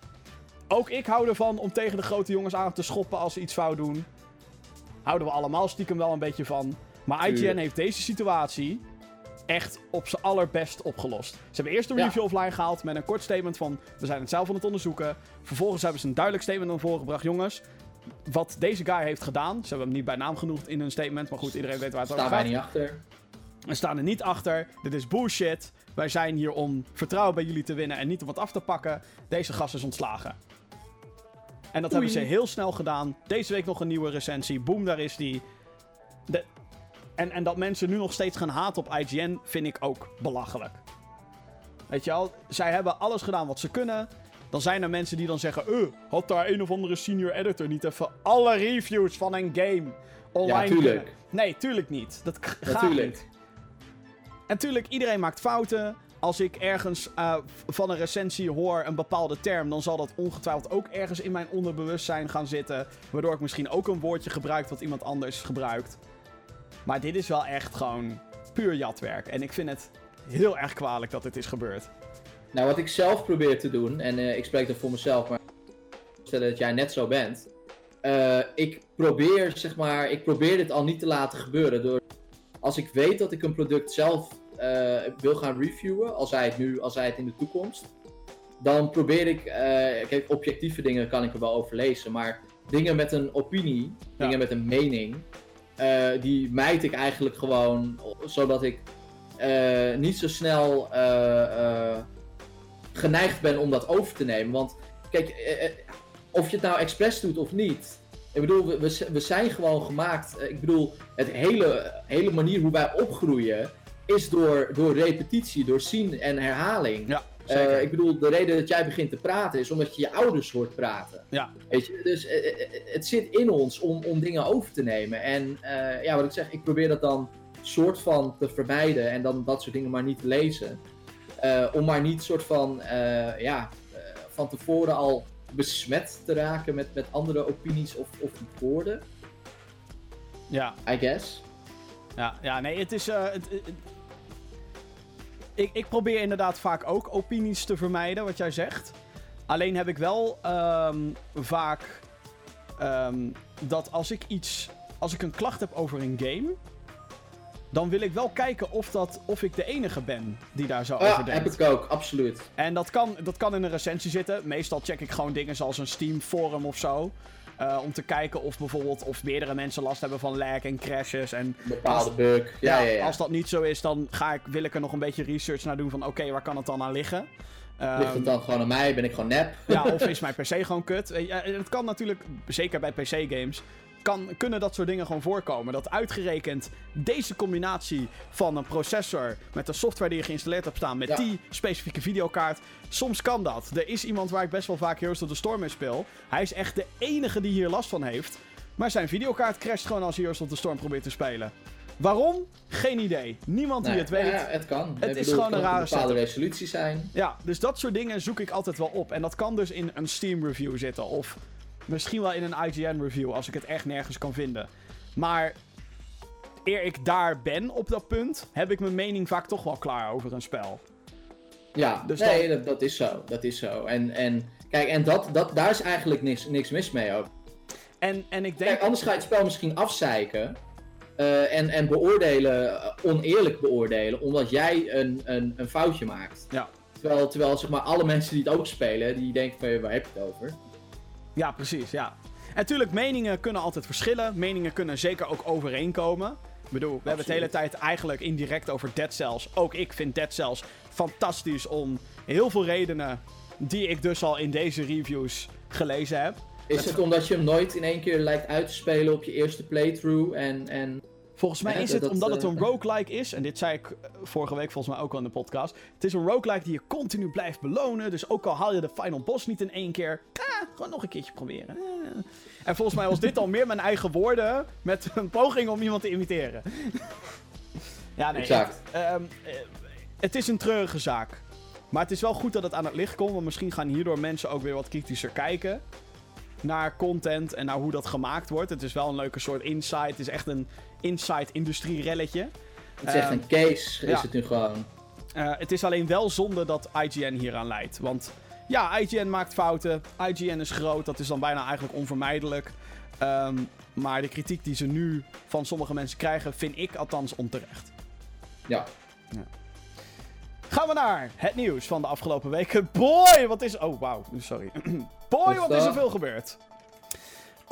Ook ik hou ervan om tegen de grote jongens aan te schoppen als ze iets fout doen. Houden we allemaal stiekem wel een beetje van. Maar IGN heeft deze situatie echt op zijn allerbest opgelost. Ze hebben eerst een Ja. review offline gehaald met een kort statement van... we zijn het zelf aan het onderzoeken. Vervolgens hebben ze een duidelijk statement naar voren gebracht. Jongens, wat deze guy heeft gedaan... ze hebben hem niet bij naam genoemd in hun statement... maar goed, iedereen weet waar het over Staan wij gaat. niet achter. We staan er niet achter. Dit is bullshit. Wij zijn hier om vertrouwen bij jullie te winnen en niet om het af te pakken. Deze gast is ontslagen. En dat hebben ze heel snel gedaan. Deze week nog een nieuwe recensie. Boom, daar is die. De... En, en dat mensen nu nog steeds gaan haten op IGN vind ik ook belachelijk. Weet je wel, zij hebben alles gedaan wat ze kunnen. Dan zijn er mensen die dan zeggen: eh, had daar een of andere senior editor niet even alle reviews van een game online Ja, tuurlijk. kunnen? Nee, tuurlijk niet. Dat gaat Natuurlijk. niet. En tuurlijk, iedereen maakt fouten. Als ik ergens eh, van een recensie hoor een bepaalde term, dan zal dat ongetwijfeld ook ergens in mijn onderbewustzijn gaan zitten. Waardoor ik misschien ook een woordje gebruik wat iemand anders gebruikt. Maar dit is wel echt gewoon puur jatwerk. En ik vind het heel erg kwalijk dat dit is gebeurd. Nou, wat ik zelf probeer te doen, en eh, ik spreek er voor mezelf, maar stellen dat jij net zo bent. Eh, ik probeer, zeg maar, ik probeer dit al niet te laten gebeuren. Door, als ik weet dat ik een product zelf eh, wil gaan reviewen, al zij het nu, al zij het in de toekomst, dan probeer ik, kijk, objectieve dingen kan ik er wel over lezen, maar dingen met een opinie, dingen met een mening, eh, die mijt ik eigenlijk gewoon, zodat ik eh, niet zo snel eh, geneigd ben om dat over te nemen. Want kijk, of je het nou expres doet of niet. Ik bedoel, we, we, zijn gewoon gemaakt. ik bedoel, het hele, hele manier hoe wij opgroeien is door, door repetitie, door zien en herhaling. Ja, zeker. ik bedoel, de reden dat jij begint te praten is omdat je je ouders hoort praten. Ja. Weet je, dus eh, eh, eh, het zit in ons om, om dingen over te nemen. En eh, ja, wat ik zeg, ik probeer dat dan soort van te vermijden en dan dat soort dingen maar niet te lezen. Eh, om maar niet soort van, eh, ja, eh, van tevoren al besmet te raken met, met andere opinies of, of woorden, ja. I guess. Ja, ja, nee, het is. eh, het- ik, ik probeer inderdaad vaak ook opinies te vermijden, wat jij zegt. Alleen heb ik wel ehm, vaak ehm, dat als ik iets. Als ik een klacht heb over een game. Dan wil ik wel kijken of, dat, of ik de enige ben die daar zo over Ja, denkt. heb ik ook, absoluut. En dat kan, dat kan in een recensie zitten. Meestal check ik gewoon dingen zoals een Steam forum of zo. Eh, om te kijken of bijvoorbeeld of meerdere mensen last hebben van lag en crashes. En Een bepaalde Als- bug. Ja, ja, ja. als dat niet zo is, dan ga ik, wil ik er nog een beetje research naar doen van oké, waar kan het dan aan liggen? Ehm, Ligt het dan gewoon aan mij? Ben ik gewoon nep? ja, of is mijn PC gewoon kut? Eh, het kan natuurlijk, zeker bij PC-games, kan, kunnen dat soort dingen gewoon voorkomen. Dat uitgerekend deze combinatie van een processor met de software die je geïnstalleerd hebt staan, met Ja. die specifieke videokaart. Soms kan dat. Er is iemand waar ik best wel vaak Heroes of the Storm mee speel. Hij is echt de enige die hier last van heeft. Maar zijn videokaart crasht gewoon als hij Heroes of the Storm probeert te spelen. Waarom? Geen idee. Niemand die Nee, het weet. Ja, het kan. Het Ik is bedoel, gewoon het een rare een bepaalde setup. resolutie zijn. Ja, dus dat soort dingen zoek ik altijd wel op. En dat kan dus in een Steam review zitten. Of misschien wel in een IGN review als ik het echt nergens kan vinden. Maar eer ik daar ben op dat punt, heb ik mijn mening vaak toch wel klaar over een spel. Ja, Dus nee, dat, dat is zo. Dat is zo. En, en kijk, en dat, dat, daar is eigenlijk niks, niks mis mee ook. En, en ik denk. Kijk, anders ga je het spel misschien afzeiken. eh, en, en beoordelen, oneerlijk beoordelen, omdat jij een, een, een foutje maakt. Ja. Terwijl, terwijl zeg maar, alle mensen die het ook spelen, die denken van, waar heb je het over? Ja, precies, ja. En natuurlijk, meningen kunnen altijd verschillen. Meningen kunnen zeker ook overeenkomen. Ik bedoel, we hebben het de hele tijd eigenlijk indirect over Dead Cells. Ook ik vind Dead Cells fantastisch om heel veel redenen die ik dus al in deze reviews gelezen heb. Is het omdat je hem nooit in één keer lijkt uit te spelen op je eerste playthrough en... en... Volgens mij is het dat, omdat het eh, een roguelike is, en dit zei ik eh, vorige week volgens mij ook al in de podcast. Het is een roguelike die je continu blijft belonen. Dus ook al haal je de final boss niet in één keer, ah, gewoon nog een keertje proberen. Eh. En volgens mij was dit al meer mijn eigen woorden met een poging om iemand te imiteren. ja, nee. Exact. Het, ehm, eh, het is een treurige zaak. Maar het is wel goed dat het aan het licht komt, want misschien gaan hierdoor mensen ook weer wat kritischer kijken naar content en naar hoe dat gemaakt wordt. Het is wel een leuke soort insight. Het is echt een inside industrie relletje. Het is echt Ehm, een case, is ja. het nu gewoon. Eh, het is alleen wel zonde dat IGN hieraan leidt. Want ja, IGN maakt fouten. IGN is groot. Dat is dan bijna eigenlijk onvermijdelijk. Ehm, maar de kritiek die ze nu van sommige mensen krijgen, vind ik althans onterecht. Ja. Gaan we naar het nieuws van de afgelopen weken. Boy, wat is... Oh, wauw. Sorry. Boy, wat is er veel gebeurd.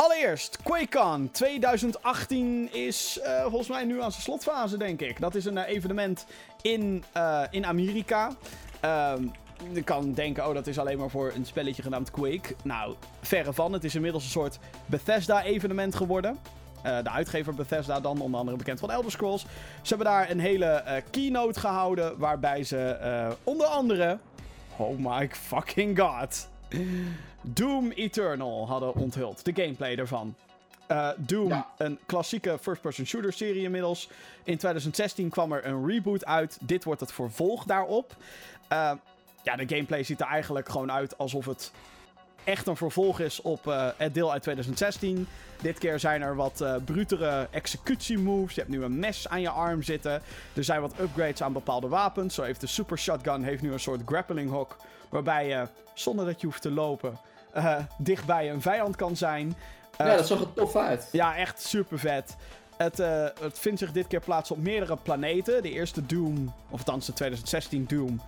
Allereerst, QuakeCon 2018 is eh, volgens mij nu aan zijn slotfase, denk ik. Dat is een eh, evenement in, eh, in Amerika. Ehm, je kan denken, oh, dat is alleen maar voor een spelletje genaamd Quake. Nou, verre van. Het is inmiddels een soort Bethesda-evenement geworden. De uitgever Bethesda dan, onder andere bekend van Elder Scrolls. Ze hebben daar een hele keynote gehouden, waarbij ze onder andere... Oh my fucking god. Doom Eternal hadden onthuld. De gameplay ervan. Eh, Doom, Ja. een klassieke first-person shooter serie inmiddels. In 2016 kwam er een reboot uit. Dit wordt het vervolg daarop. Eh, ja, de gameplay ziet er eigenlijk gewoon uit alsof het echt een vervolg is op eh, het deel uit 2016. Dit keer zijn er wat eh brutere executiemoves. Je hebt nu een mes aan je arm zitten. Er zijn wat upgrades aan bepaalde wapens. Zo heeft de Super Shotgun heeft nu een soort grappling hook. Waarbij je, zonder dat je hoeft te lopen, eh, dichtbij een vijand kan zijn. Eh, ja, dat zag er tof uit. ja, echt super vet. Het, eh, het vindt zich dit keer plaats op meerdere planeten. De eerste Doom, of althans de 2016 Doom,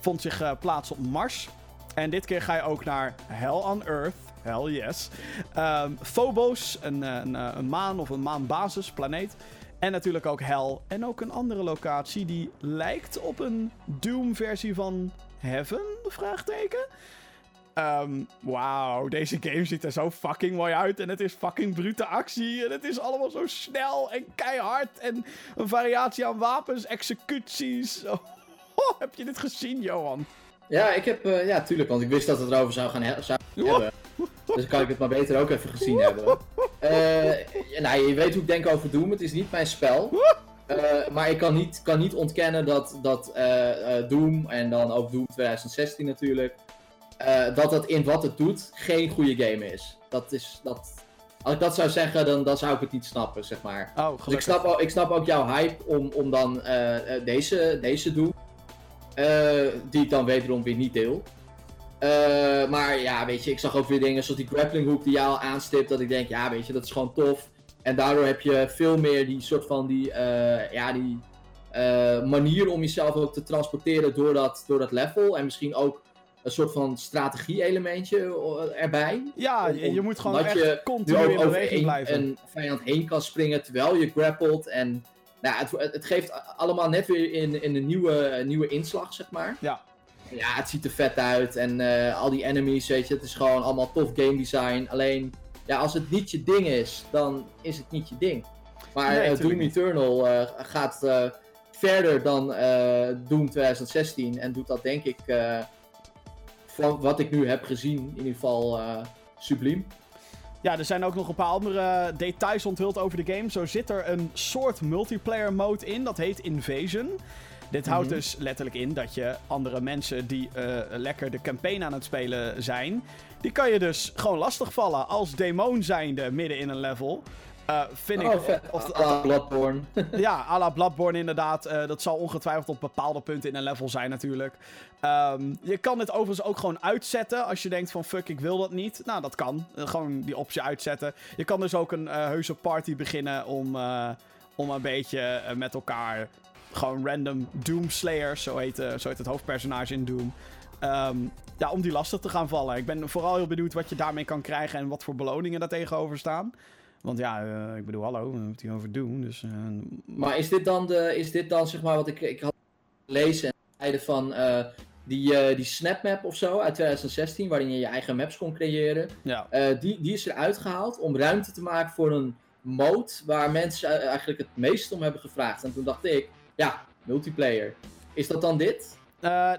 vond zich eh, plaats op Mars. En dit keer ga je ook naar Hell on Earth. Hell yes. Ehm, Phobos, een, eh, een, eh, een maan of een maanbasisplaneet. En natuurlijk ook Hell. En ook een andere locatie die lijkt op een Doom-versie van Heaven? Vraagteken. Ehm Wauw, deze game ziet er zo fucking mooi uit. En het is fucking brute actie. En het is allemaal zo snel en keihard. En een variatie aan wapens, executies. Oh, heb je dit gezien, Johan? Ja, ik heb, eh, ja, tuurlijk, want ik wist dat het erover zou gaan he- zou hebben. Dus kan ik het maar beter ook even gezien hebben. Ja, nou, je weet hoe ik denk over Doom. Het is niet mijn spel. Eh, maar ik kan niet, kan niet ontkennen dat, dat Doom, en dan ook Doom 2016 natuurlijk, eh, dat het in wat het doet geen goede game is. Dat is, dat, als ik dat zou zeggen, dan, dan zou ik het niet snappen, zeg maar. Oh, Dus ik snap, ook- ik snap ook jouw hype om, om dan eh, eh, deze, deze Doom, eh, die ik dan wederom weer niet deel. Maar ja, weet je, ik zag ook weer dingen zoals die grappling hook die jij al aanstipt, dat ik denk, ja, weet je, dat is gewoon tof. En daardoor heb je veel meer die soort van die, ja, die manier om jezelf ook te transporteren door dat, door dat level. En misschien ook een soort van strategie-elementje eh, erbij. Ja, om- je, je moet gewoon echt je nu continu in beweging een, blijven. een vijand heen kan springen terwijl je grappelt. En nou, het, het geeft allemaal net weer in, in een nieuwe, nieuwe inslag, zeg maar. Ja. Ja, het ziet er vet uit. En eh, al die enemies, weet je, het is gewoon allemaal tof game design. Alleen, ja, als het niet je ding is, dan is het niet je ding. Maar Nee, eh, Doom niet. Eternal gaat verder dan Doom 2016. En doet dat denk ik, van wat ik nu heb gezien, in ieder geval eh, subliem. Ja, er zijn ook nog een paar andere details onthuld over de game. Zo zit er een soort multiplayer mode in, dat heet Invasion. Dit houdt Mhm. dus letterlijk in dat je andere mensen die eh, lekker de campaign aan het spelen zijn, die kan je dus gewoon lastigvallen als demon zijnde midden in een level. Eh, vind ik. Oh, of- À la Bloodborne. ja, à la Bloodborne inderdaad. Eh, dat zal ongetwijfeld op bepaalde punten in een level zijn natuurlijk. Ehm, je kan dit overigens ook gewoon uitzetten als je denkt van fuck, ik wil dat niet. Nou, dat kan. Eh, gewoon die optie uitzetten. Je kan dus ook een eh, heuse party beginnen om, eh, om een beetje met elkaar gewoon random Doomslayers, zo heet, eh, zo heet het hoofdpersonage in Doom. Ehm, ja, om die lastig te gaan vallen. Ik ben vooral heel benieuwd wat je daarmee kan krijgen en wat voor beloningen daar tegenover staan. Want ja, eh, ik bedoel, hallo, hebben het hier over Doom. Dus, eh, Maar is dit dan, de, is dit dan zeg maar wat ik, ik had gelezen en zeiden van eh, die, die snapmap of zo uit 2016, waarin je je eigen maps kon creëren, ja. die, die is eruit gehaald om ruimte te maken voor een mode waar mensen eigenlijk het meest om hebben gevraagd. En toen dacht ik, ja, multiplayer. Is dat dan dit?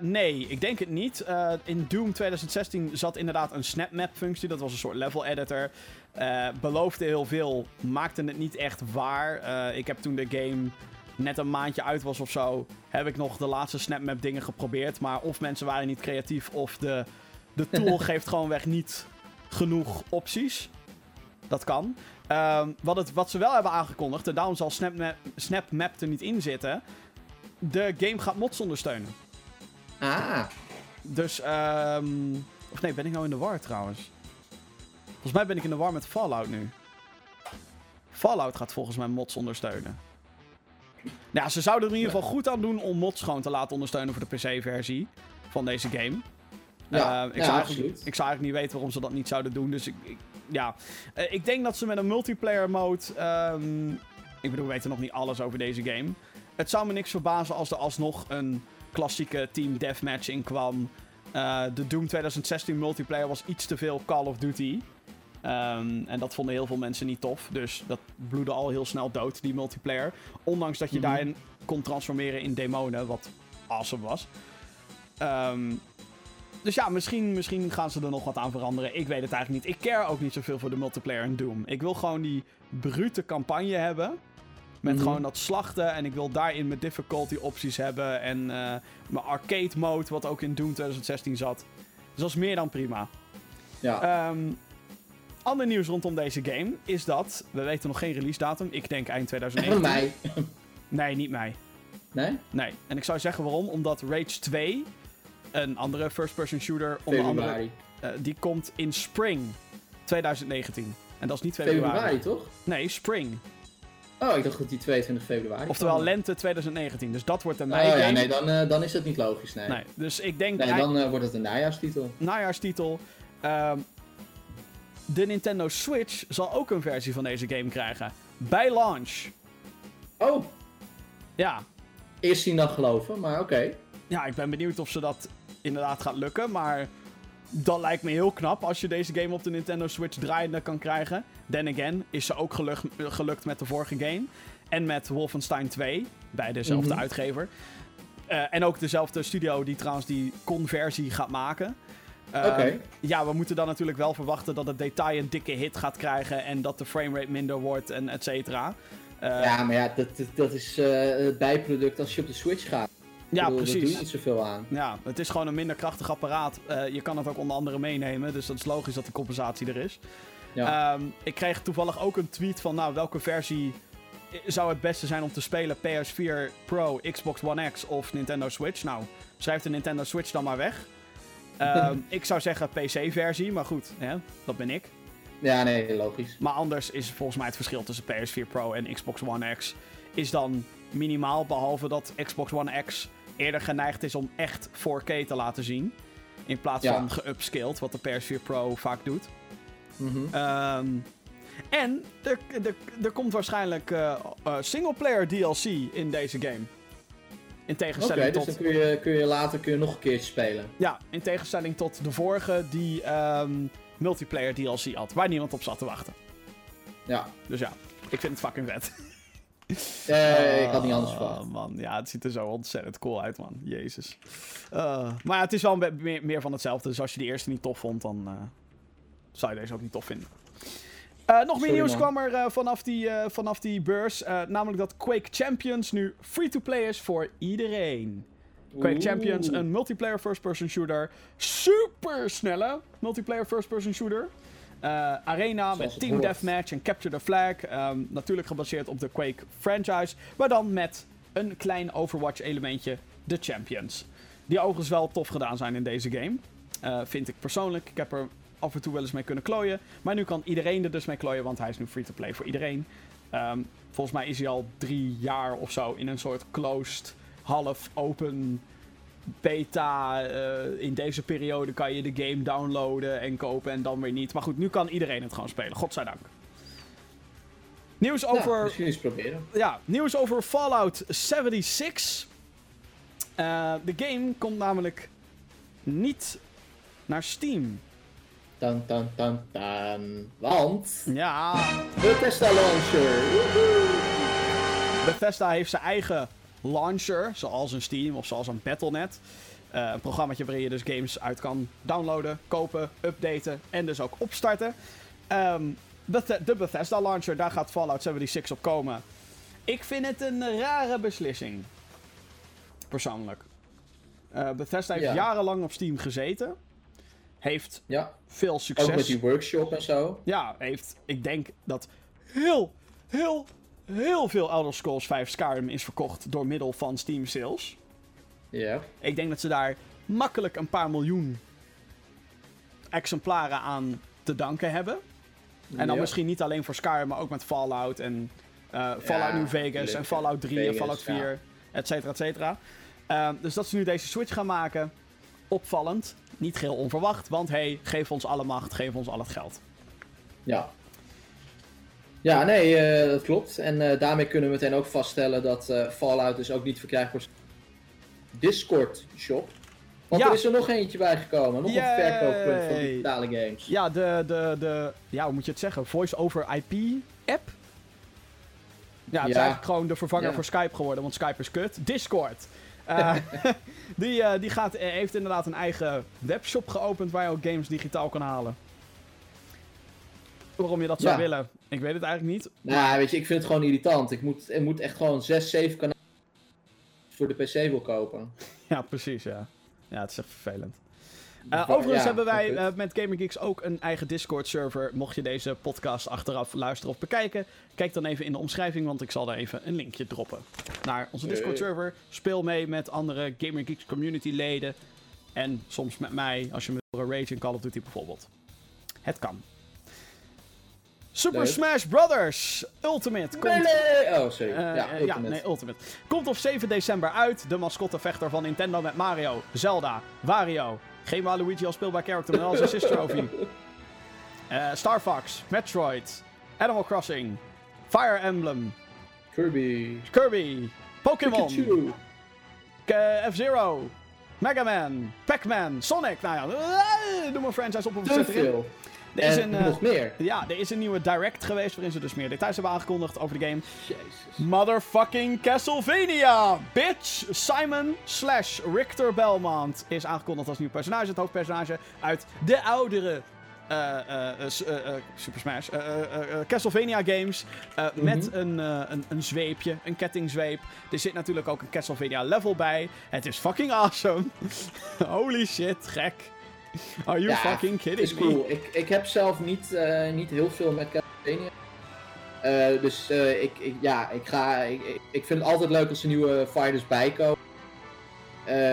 Nee, ik denk het niet. In Doom 2016 zat inderdaad een snapmap-functie. Dat was een soort level editor. Eh, beloofde heel veel, maakte het niet echt waar. Eh, ik heb toen de game net een maandje uit was of zo, heb ik nog de laatste snapmap dingen geprobeerd. Maar of mensen waren niet creatief, of de, de tool geeft gewoonweg niet genoeg opties. Dat kan. Ehm, wat, het, wat ze wel hebben aangekondigd, en daarom zal SnapMap, SnapMap er niet in zitten. De game gaat mods ondersteunen. Ah, Dus, ehm of nee, ben ik nou in de war trouwens? Volgens mij ben ik in de war met Fallout nu. Fallout gaat volgens mij mods ondersteunen. Ja, ze zouden er in ieder geval goed aan doen om mods gewoon te laten ondersteunen voor de PC-versie van deze game. Ja, Eh, ik, ja, zou absoluut. ik zou eigenlijk niet weten waarom ze dat niet zouden doen. Dus ik, ik- ja. Eh, ik denk dat ze met een multiplayer mode. ehm, ik bedoel, we weten nog niet alles over deze game. Het zou me niks verbazen als er alsnog een klassieke team deathmatch in kwam. Eh, de Doom 2016 multiplayer was iets te veel Call of Duty. Ehm, en dat vonden heel veel mensen niet tof. Dus dat bloedde al heel snel dood, die multiplayer. Ondanks dat je Mhm. daarin kon transformeren in demonen, wat awesome was. Ehm, dus ja, misschien, misschien gaan ze er nog wat aan veranderen. Ik weet het eigenlijk niet. Ik care ook niet zoveel voor de multiplayer in Doom. Ik wil gewoon die brute campagne hebben. Met Mhm. gewoon dat slachten. En ik wil daarin mijn difficulty opties hebben. En eh, mijn arcade mode, wat ook in Doom 2016 zat. Dus dat is meer dan prima. ja. Ehm ander nieuws rondom deze game is dat... We weten nog geen release datum. Ik denk eind Van 2019. mij. Nee, niet mei. Nee? Nee. En ik zou zeggen waarom. Omdat Rage 2, een andere first-person shooter, onder andere, eh, die komt in spring 2019. En dat is niet februari. Februari, toch? Nee, spring. Oh, ik dacht dat die 22 februari Oftewel kwam. lente 2019. Dus dat wordt een Oh mei ja, nee, dan, eh, dan is het niet logisch, nee. Nee, dus ik denk Nee, dan eh, wordt het een najaarstitel. najaarstitel. Ehm, de Nintendo Switch zal ook een versie van deze game krijgen. Bij launch. Oh, Ja. eerst zien dan geloven, maar oké. ja, ik ben benieuwd of ze dat inderdaad gaat lukken. Maar dat lijkt me heel knap als je deze game op de Nintendo Switch draaiende kan krijgen. Then again, is ze ook geluk- gelukt met de vorige game. En met Wolfenstein 2, bij dezelfde Mhm. uitgever. Eh, en ook dezelfde studio die trouwens die conversie gaat maken. Eh, Oké. Ja, we moeten dan natuurlijk wel verwachten dat het detail een dikke hit gaat krijgen. En dat de framerate minder wordt en et cetera. Eh, ja, maar ja, dat, dat, is eh, het bijproduct als je op de Switch gaat. Ja, bedoel, Daar doe precies. niet zoveel aan. Ja, het is gewoon een minder krachtig apparaat. Eh, je kan het ook onder andere meenemen, dus dat is logisch dat de compensatie er is. Ja. Ehm, ik kreeg toevallig ook een tweet van, nou, welke versie zou het beste zijn om te spelen? PS4 Pro, Xbox One X of Nintendo Switch? Nou, schrijf de Nintendo Switch dan maar weg. Ehm, ik zou zeggen PC-versie, maar goed, hè, dat ben ik. ja, nee, logisch. Maar anders is volgens mij het verschil tussen PS4 Pro en Xbox One X is dan minimaal, behalve dat Xbox One X eerder geneigd is om echt 4K te laten zien. In plaats Ja. van geupscaled, wat de PS4 Pro vaak doet. Mhm. Ehm, en er, er, er komt waarschijnlijk eh eh, singleplayer DLC in deze game. In tegenstelling dus tot... dan kun je, kun je later kun je nog een keertje spelen. Ja, in tegenstelling tot de vorige die ehm, multiplayer DLC had. Waar niemand op zat te wachten. Ja, Dus ja, ik vind het fucking vet. Eh, ik had niet anders Ah, verwacht. man, ja, het ziet er zo ontzettend cool uit, man. Jezus. Eh, maar ja, het is wel meer, meer van hetzelfde. Dus als je die eerste niet tof vond, dan eh, zou je deze ook niet tof vinden. Eh, nog meer nieuws man. kwam er eh, vanaf, die, eh, vanaf die beurs. Namelijk dat Quake Champions nu free-to-play is voor iedereen. Quake. Champions, een multiplayer first-person shooter. Super snelle multiplayer first-person shooter. Arena Zoals met team hoort. deathmatch en capture the flag. Ehm, natuurlijk gebaseerd op de Quake franchise. Maar dan met een klein Overwatch elementje, de Champions. Die overigens wel tof gedaan zijn in deze game. Vind ik persoonlijk. Ik heb er af en toe wel eens mee kunnen klooien. Maar nu kan iedereen er dus mee klooien, want hij is nu free-to-play voor iedereen. Ehm, volgens mij is hij al drie jaar of zo in een soort closed, half open beta. Eh, in deze periode kan je de game downloaden en kopen en dan weer niet. Maar goed, nu kan iedereen het gewoon spelen. Godzijdank. Nieuws over misschien eens proberen. ja, nieuws over Fallout 76. Eh, de game komt namelijk niet naar Steam. Tan, tan, tan, tan. Want Ja, Bethesda Launcher. Woehoe. Bethesda heeft zijn eigen launcher, zoals een Steam of zoals een Battle.net. Eh, een programmaatje waarin je dus games uit kan downloaden, kopen, updaten en dus ook opstarten. Bethe- de Bethesda launcher, daar gaat Fallout 76 op komen. Ik vind het een rare beslissing. Persoonlijk. Eh, Bethesda heeft Ja. jarenlang op Steam gezeten. Heeft Ja, veel ook succes. met die workshop en zo. Ja, heeft, ik denk dat heel, heel, heel veel Elder Scrolls 5 Skyrim is verkocht door middel van Steam sales. Ja. Ik denk dat ze daar makkelijk een paar miljoen exemplaren aan te danken hebben. En dan misschien niet alleen voor Skyrim, maar ook met Fallout en eh, Fallout New Vegas en Fallout 3 en Fallout 4, ja. et cetera, et cetera. Ehm, dus dat ze nu deze Switch gaan maken, opvallend. Niet geheel onverwacht, want hey, geef ons alle macht, geef ons al het geld. Ja. Ja, nee, eh, dat klopt. En eh, daarmee kunnen we meteen ook vaststellen dat eh, Fallout dus ook niet verkrijgbaar is. Discord shop. Want Ja. er is er nog eentje bijgekomen. Nog Yay. een verkooppunt van digitale games. Ja, de, de, de, ja, hoe moet je het zeggen? Voice-over IP app? Ja, het is eigenlijk gewoon de vervanger Ja. voor Skype geworden, want Skype is kut. Discord. Eh, die die, die gaat, eh, heeft inderdaad een eigen webshop geopend waar je ook games digitaal kan halen. Waarom je dat zou Ja. willen, ik weet het eigenlijk niet. Nou, weet je, ik vind het gewoon irritant. Ik moet, ik moet echt gewoon 6, 7 kanalen voor de PC wil kopen. Ja, precies, ja. Ja, het is echt vervelend. Eh, Ja, overigens hebben wij eh, met Gaming Geeks ook een eigen Discord-server. Mocht je deze podcast achteraf luisteren of bekijken, kijk dan even in de omschrijving, want ik zal daar even een linkje droppen naar onze. Discord-server. Speel mee met andere Gaming Geeks community-leden en soms met mij als je me wil rage in Call of Duty bijvoorbeeld. Het kan. Super Leuk. Smash Brothers Ultimate komt Melee! Oh, sorry. eh, ja, ja, Ultimate. nee, Ultimate. Komt op 7 december uit. De mascottevechter van Nintendo met Mario, Zelda, Wario. Geen Waluigi als speelbaar character, maar als assist trophy. Eh, Star Fox, Metroid, Animal Crossing, Fire Emblem, Kirby. Kirby, Pokémon, F-Zero, Mega Man, Pac-Man, Sonic. Nou ja, eh, noem maar franchise op of Te zit erin. Er is, en een, eh, nog meer. ja, er is een nieuwe direct geweest waarin ze dus meer details hebben aangekondigd over de game. Jezus. Motherfucking Castlevania! Bitch! Simon slash Richter Belmont is aangekondigd als nieuw personage. Het hoofdpersonage uit de oudere eh, eh, eh, s- eh, eh, Super Smash, eh, eh, eh, eh, Castlevania games. eh, Met een, eh, een, een zweepje, een kettingzweep. Er zit natuurlijk ook een Castlevania level bij. Het is fucking awesome. Holy shit, gek. Are you Ja, fucking kidding is me? cool. Ik, ik heb zelf niet, eh, niet heel veel met Castlevania. Eh, dus eh, ik, ik, ja, ik, ga, ik, ik- vind het altijd leuk als er nieuwe fighters bijkomen.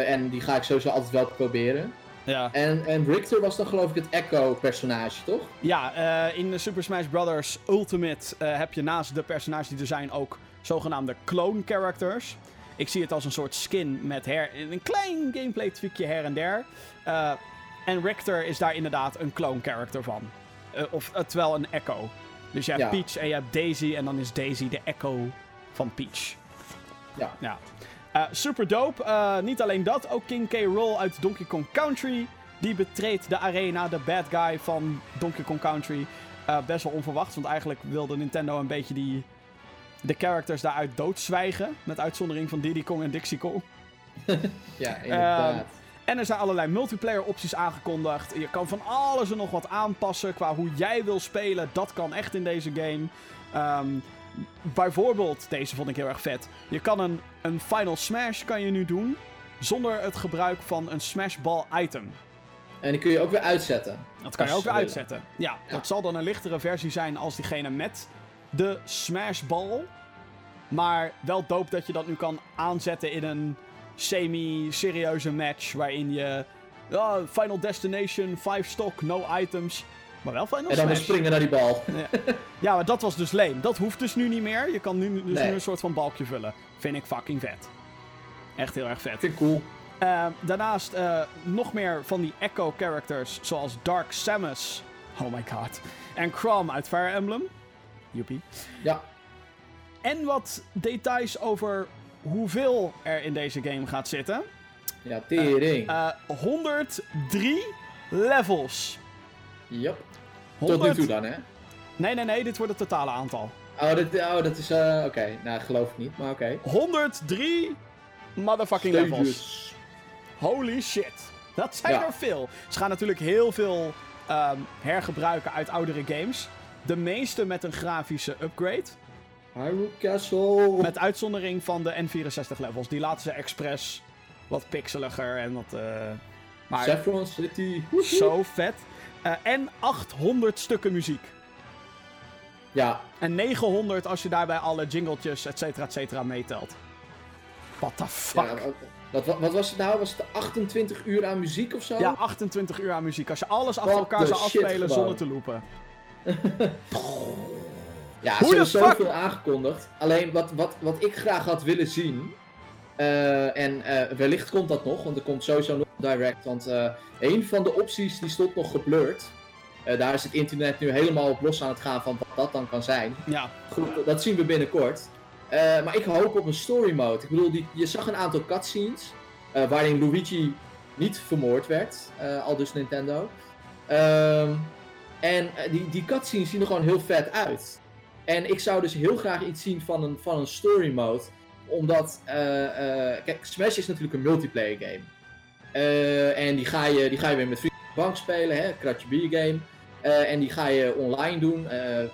En die ga ik sowieso altijd wel proberen. Ja. En, en Richter was dan geloof ik het Echo-personage, toch? Ja, in de Super Smash Bros. Ultimate heb je naast de personages die er zijn ook zogenaamde clone characters. Ik zie het als een soort skin met her een klein gameplay tweakje her en der. Eh, en Richter is daar inderdaad een clone character van. Eh, of uh, terwijl een Echo. Dus je hebt Ja. Peach en je hebt Daisy en dan is Daisy de Echo van Peach. Ja. ja. Eh, super dope. Eh, niet alleen dat, ook King K. Rool uit Donkey Kong Country. Die betreedt de arena, de bad guy van Donkey Kong Country. Eh, best wel onverwacht, want eigenlijk wilde Nintendo een beetje die, de characters daaruit doodzwijgen. Met uitzondering van Diddy Kong en Dixie Kong. Ja, inderdaad. En er zijn allerlei multiplayer opties aangekondigd. Je kan van alles en nog wat aanpassen qua hoe jij wil spelen. Dat kan echt in deze game. Ehm, bijvoorbeeld, deze vond ik heel erg vet. Je kan een, een Final Smash kan je nu doen zonder het gebruik van een Smashball item. En die kun je ook weer uitzetten. Dat kan je ook weer ze uitzetten. Ja, dat zal dan een lichtere versie zijn als diegene met de Smashball. Maar wel dope dat je dat nu kan aanzetten in een semi-serieuze match. Waarin je. Final Destination, 5 stock, no items. Maar wel Final En dan Smash. springen naar die bal. Ja, maar dat was dus leem. Dat hoeft dus nu niet meer. Je kan nu, dus Nee. nu een soort van balkje vullen. Vind ik fucking vet. Echt heel erg vet. Vind ik cool. Eh, daarnaast eh, nog meer van die Echo-characters, zoals Dark Samus. Oh my god. En Chrom uit Fire Emblem. Joepie. Ja. En wat details over hoeveel er in deze game gaat zitten. Ja, tering. Eh 103 levels. Yep. Tot nu 100... toe dan, hè? Nee, nee, nee, dit wordt het totale aantal. Oh, dat, oh, dat is... eh oké, nou, geloof ik niet, maar oké. 103 motherfucking levels. Holy shit. Dat zijn Ja. er veel. Ze gaan natuurlijk heel veel ehm, hergebruiken uit oudere games. De meeste met een grafische upgrade. Hyrule Castle. Met uitzondering van de N64 levels. Die laten ze expres wat pixeliger en wat... maar Saffron City. zo vet. Eh, en 800 stukken muziek. Ja, En 900 als je daarbij alle jingletjes, et cetera, et cetera, meetelt. What the fuck? ja wat, wat, wat was het nou? Was het 28 uur aan muziek of zo? Ja, 28 uur aan muziek. Als je alles achter elkaar zou afspelen zonder te loopen. Ja, Hoe hebben fuck? zoveel aangekondigd. Alleen wat, wat, wat ik graag had willen zien. eh, en eh, wellicht komt dat nog, want er komt sowieso nog een direct. Want eh, een van de opties die stond nog geblurred. Eh, daar is het internet nu helemaal op los aan het gaan van wat dat dan kan zijn. Ja, Goed, dat zien we binnenkort. Eh, maar ik hoop op een story mode. Ik bedoel, die, je zag een aantal cutscenes. eh, waarin Luigi niet vermoord werd. eh, al dus Nintendo. Ehm, en die, die cutscenes zien er gewoon heel vet uit. En ik zou dus heel graag iets zien van een, van een story mode. Omdat, eh, eh, kijk, Smash is natuurlijk een multiplayer game. Eh, en die ga, je, die ga je weer met vrienden de bank spelen, hè, kratje bier game. En die ga je online doen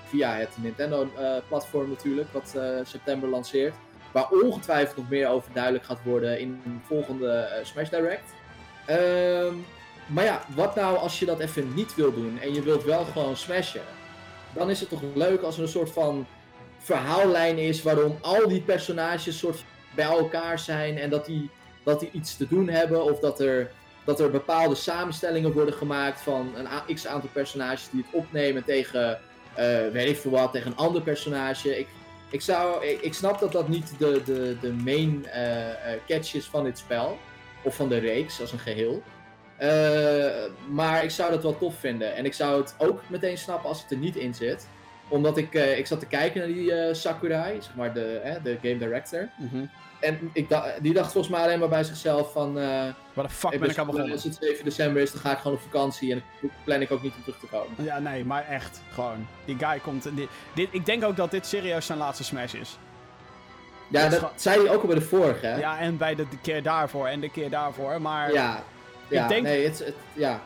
via het Nintendo-platform natuurlijk, wat september lanceert. Waar ongetwijfeld nog meer over duidelijk gaat worden in een volgende Smash Direct. Ehm, maar ja, wat nou als je dat even niet wil doen en je wilt wel gewoon smashen? Dan is het toch leuk als er een soort van verhaallijn is waarom al die personages soort bij elkaar zijn en dat die, dat die iets te doen hebben of dat er dat er bepaalde samenstellingen worden gemaakt van een x aantal personages die het opnemen tegen, eh weet ik veel wat, tegen een ander personage. Ik, ik, zou, ik, ik snap dat dat niet de, de, de main eh, catch is van dit spel, of van de reeks als een geheel. Eh, maar ik zou dat wel tof vinden. En ik zou het ook meteen snappen als het er niet in zit. Omdat ik, eh, ik zat te kijken naar die eh, Sakurai, zeg maar de, de game director. Mhm. En ik da- die dacht volgens mij alleen maar bij zichzelf van... Waar de fuck ben ik aan begonnen? Als het 7 december is, dan ga ik gewoon op vakantie en dan plan ik ook niet om terug te komen. Ja, nee, maar echt. Gewoon. Die guy komt... Dit, dit, ik denk ook dat dit serieus zijn laatste Smash is. Ja, Dat is zei hij ook al bij de vorige, hè? Ja, en bij de, de keer daarvoor en de keer daarvoor. Maar ja. Ja, denk- nee, het, het, ja.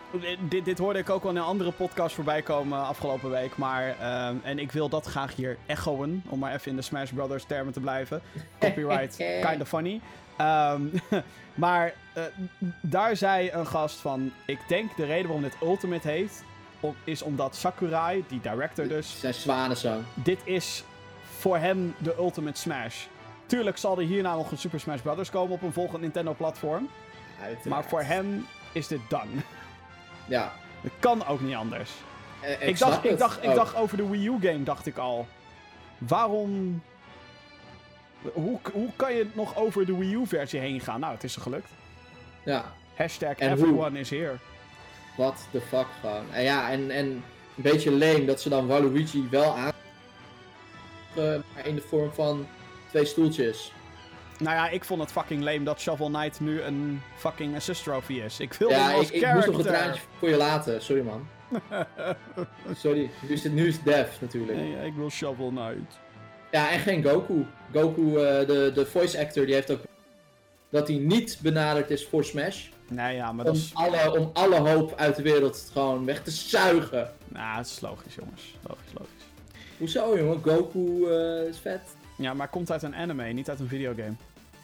dit, dit hoorde ik ook al in een andere podcast voorbij komen afgelopen week. Maar, ehm, en ik wil dat graag hier echoen, om maar even in de Smash Brothers termen te blijven. Copyright, kind of funny. Ehm, maar eh, daar zei een gast van, ik denk de reden waarom dit Ultimate heet, om- is omdat Sakurai, die director dus, Zijn zwanenzang. dit is voor hem de Ultimate Smash. Tuurlijk zal er hierna nog een Super Smash Brothers komen op een volgend Nintendo-platform. Maar voor hem is dit done. Ja. Het kan ook niet anders. eh, Ik, dacht, ik, dacht, ik dacht over de Wii U-game, dacht ik al. Waarom... Hoe, hoe kan je nog over de Wii U-versie heen gaan? Nou, het is er gelukt. Ja, Hashtag En hoe? everyone is here. what the fuck gewoon. En ja, en, en een beetje leem dat ze dan Waluigi wel aan... eh, in de vorm van twee stoeltjes. Nou ja, ik vond het fucking lame dat Shovel Knight nu een fucking assist trophy is. Ik wilde Ja, hem als ik, ik moest nog een traantje voor je laten. Sorry, man. Sorry. Nu is het nu is Dev natuurlijk. Nee, ik wil Shovel Knight. Ja, en geen Goku. Goku, eh, de, de voice actor, die heeft ook... Dat hij niet benaderd is voor Smash. Nee, ja, maar dat Om is... alle, om alle hoop uit de wereld gewoon weg te zuigen. Nou, het is logisch, jongens. Logisch, logisch. Hoezo, jongen? Goku eh, is vet. Ja, maar komt uit een anime, niet uit een videogame.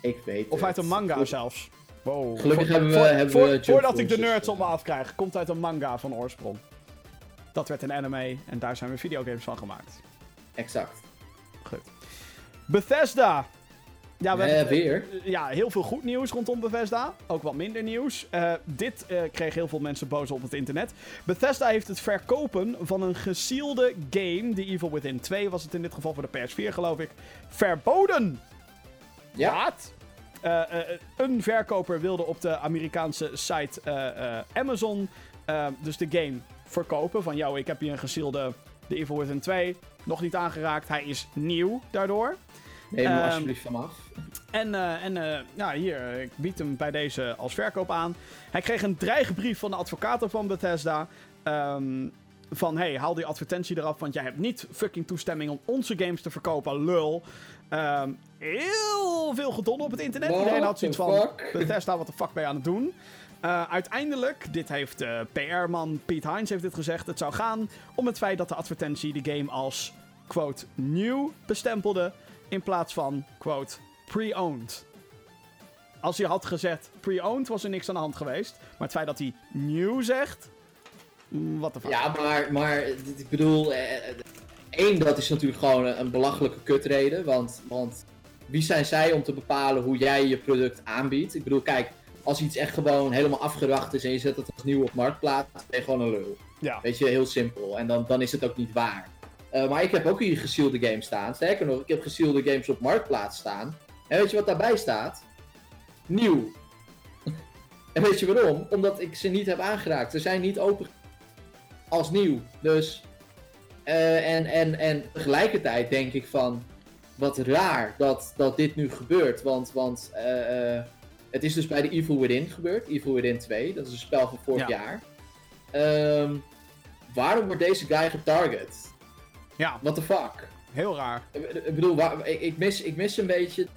Ik weet Of het. uit een manga zelfs. Wow. Gelukkig Voor- hebben we- voor- hebben voor- we Voordat ik de nerds eh. op me afkrijg, komt uit een manga van oorsprong. Dat werd een anime en daar zijn we videogames van gemaakt. Exact. Goed. Bethesda. Ja, we Eh, hebben, weer? eh, ja, heel veel goed nieuws rondom Bethesda. Ook wat minder nieuws. Eh, dit eh, kreeg heel veel mensen boos op het internet. Bethesda heeft het verkopen van een gesielde game, The Evil Within 2 was het in dit geval voor de PS4 geloof ik, verboden. Ja. Wat? Eh, eh, een verkoper wilde op de Amerikaanse site eh, Amazon dus de game verkopen. Van, jou, ik heb hier een gesielde The Evil Within 2. Nog niet aangeraakt. Hij is nieuw daardoor. Neem hem Ehm, alsjeblieft van me af. En, en ja, hier, ik bied hem bij deze als verkoop aan. Hij kreeg een dreigbrief van de advocaten van Bethesda. ehm, van, hey, haal die advertentie eraf, want jij hebt niet fucking toestemming om onze games te verkopen, lul. Ehm, heel veel gedon op het internet. What Iedereen had zoiets van? Bethesda, wat de fuck ben je aan het doen? Eh, uiteindelijk, dit heeft eh, PR-man Pete Hines heeft dit gezegd, het zou gaan om het feit dat de advertentie de game als, quote, nieuw bestempelde, in plaats van, quote, pre-owned. Als hij had gezegd pre-owned, was er niks aan de hand geweest. Maar het feit dat hij nieuw zegt, mm, wat de fuck. Ja, maar, maar ik bedoel, eh, eh, één, dat is natuurlijk gewoon een, een belachelijke kutreden. Want, want wie zijn zij om te bepalen hoe jij je product aanbiedt? Ik bedoel, kijk, als iets echt gewoon helemaal afgeracht is en je zet het als nieuw op marktplaats, ben je gewoon een lul. Ja. Weet je, heel simpel. En dan, dan is het ook niet waar. Eh, maar ik heb ook hier gesielde games staan. Sterker nog, ik heb gesielde games op marktplaats staan. En weet je wat daarbij staat? Nieuw. en weet je waarom? Omdat ik ze niet heb aangeraakt. Ze zijn niet open als nieuw. Dus. Eh, en, en, en tegelijkertijd denk ik van. Wat raar dat, dat dit nu gebeurt. Want, want eh, eh, het is dus bij de Evil Within gebeurd. Evil Within 2. Dat is een spel van vorig Ja. jaar. Ehm, waarom wordt deze guy getarget? Ja, What the fuck? heel raar. Ik bedoel, waar- ik, mis, ik mis een beetje het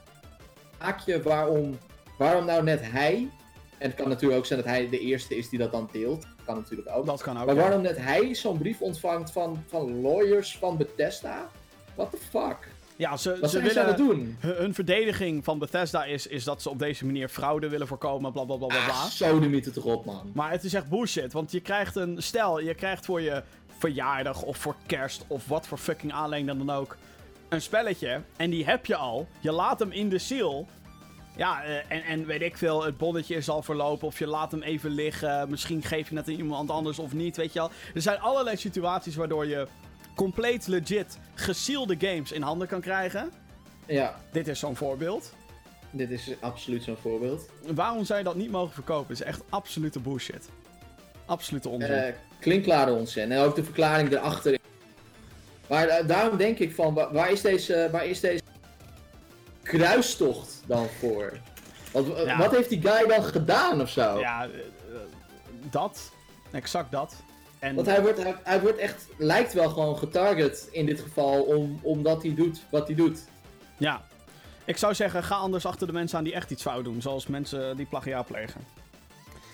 haakje waarom, waarom nou net hij. En het kan natuurlijk ook zijn dat hij de eerste is die dat dan deelt. Kan natuurlijk ook. Dat kan ook. maar ja. waarom net hij zo'n brief ontvangt van, van lawyers van Bethesda? What the fuck? Ja, ze, Wat ze willen... doen? Hun, hun verdediging van Bethesda is, is dat ze op deze manier fraude willen voorkomen, bla bla bla bla. Ah, sodemiet het erop, man. Maar het is echt bullshit, want je krijgt een... Stel, je krijgt voor je verjaardag of voor kerst of wat voor fucking aanleiding dan ook... een spelletje, en die heb je al. Je laat hem in de seal. Ja, eh, en, en weet ik veel, het bonnetje is al verlopen of je laat hem even liggen. Misschien geef je het aan iemand anders of niet, weet je wel. Er zijn allerlei situaties waardoor je compleet legit gesealde games in handen kan krijgen. Ja, Dit is zo'n voorbeeld. dit is absoluut zo'n voorbeeld. Waarom zou je dat niet mogen verkopen? Is echt absolute bullshit. Absolute onzin. Eh klinkklare onzin. En ook de verklaring erachter. Maar eh, daarom denk ik van, wa- waar is deze, waar is deze kruistocht dan voor? Want, eh, Ja. Wat heeft die guy dan gedaan of zo? Ja, eh, eh, dat. Exact dat. En Want hij wordt, hij, hij wordt echt, lijkt wel gewoon getarget in dit geval, om, omdat hij doet wat hij doet. ja. Ik zou zeggen, ga anders achter de mensen aan die echt iets fout doen. Zoals mensen die plagiaat plegen.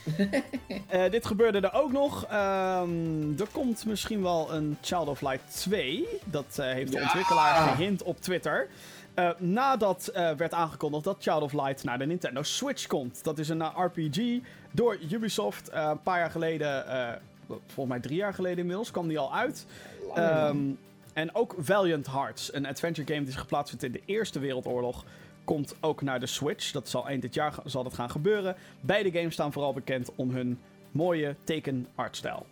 Dit gebeurde er ook nog. Ehm, er komt misschien wel een Child of Light 2. Dat heeft de Ja. ontwikkelaar gehint op Twitter. Eh, nadat eh, werd aangekondigd dat Child of Light naar de Nintendo Switch komt. Dat is een eh, RPG door Ubisoft. Een paar jaar geleden, volgens mij drie jaar geleden inmiddels, kwam die al uit. Ehm, en ook Valiant Hearts, een adventure game die zich geplaatst in de Eerste Wereldoorlog, komt ook naar de Switch. Dat zal eind dit jaar zal dat gaan gebeuren. Beide games staan vooral bekend om hun mooie teken-artstijl.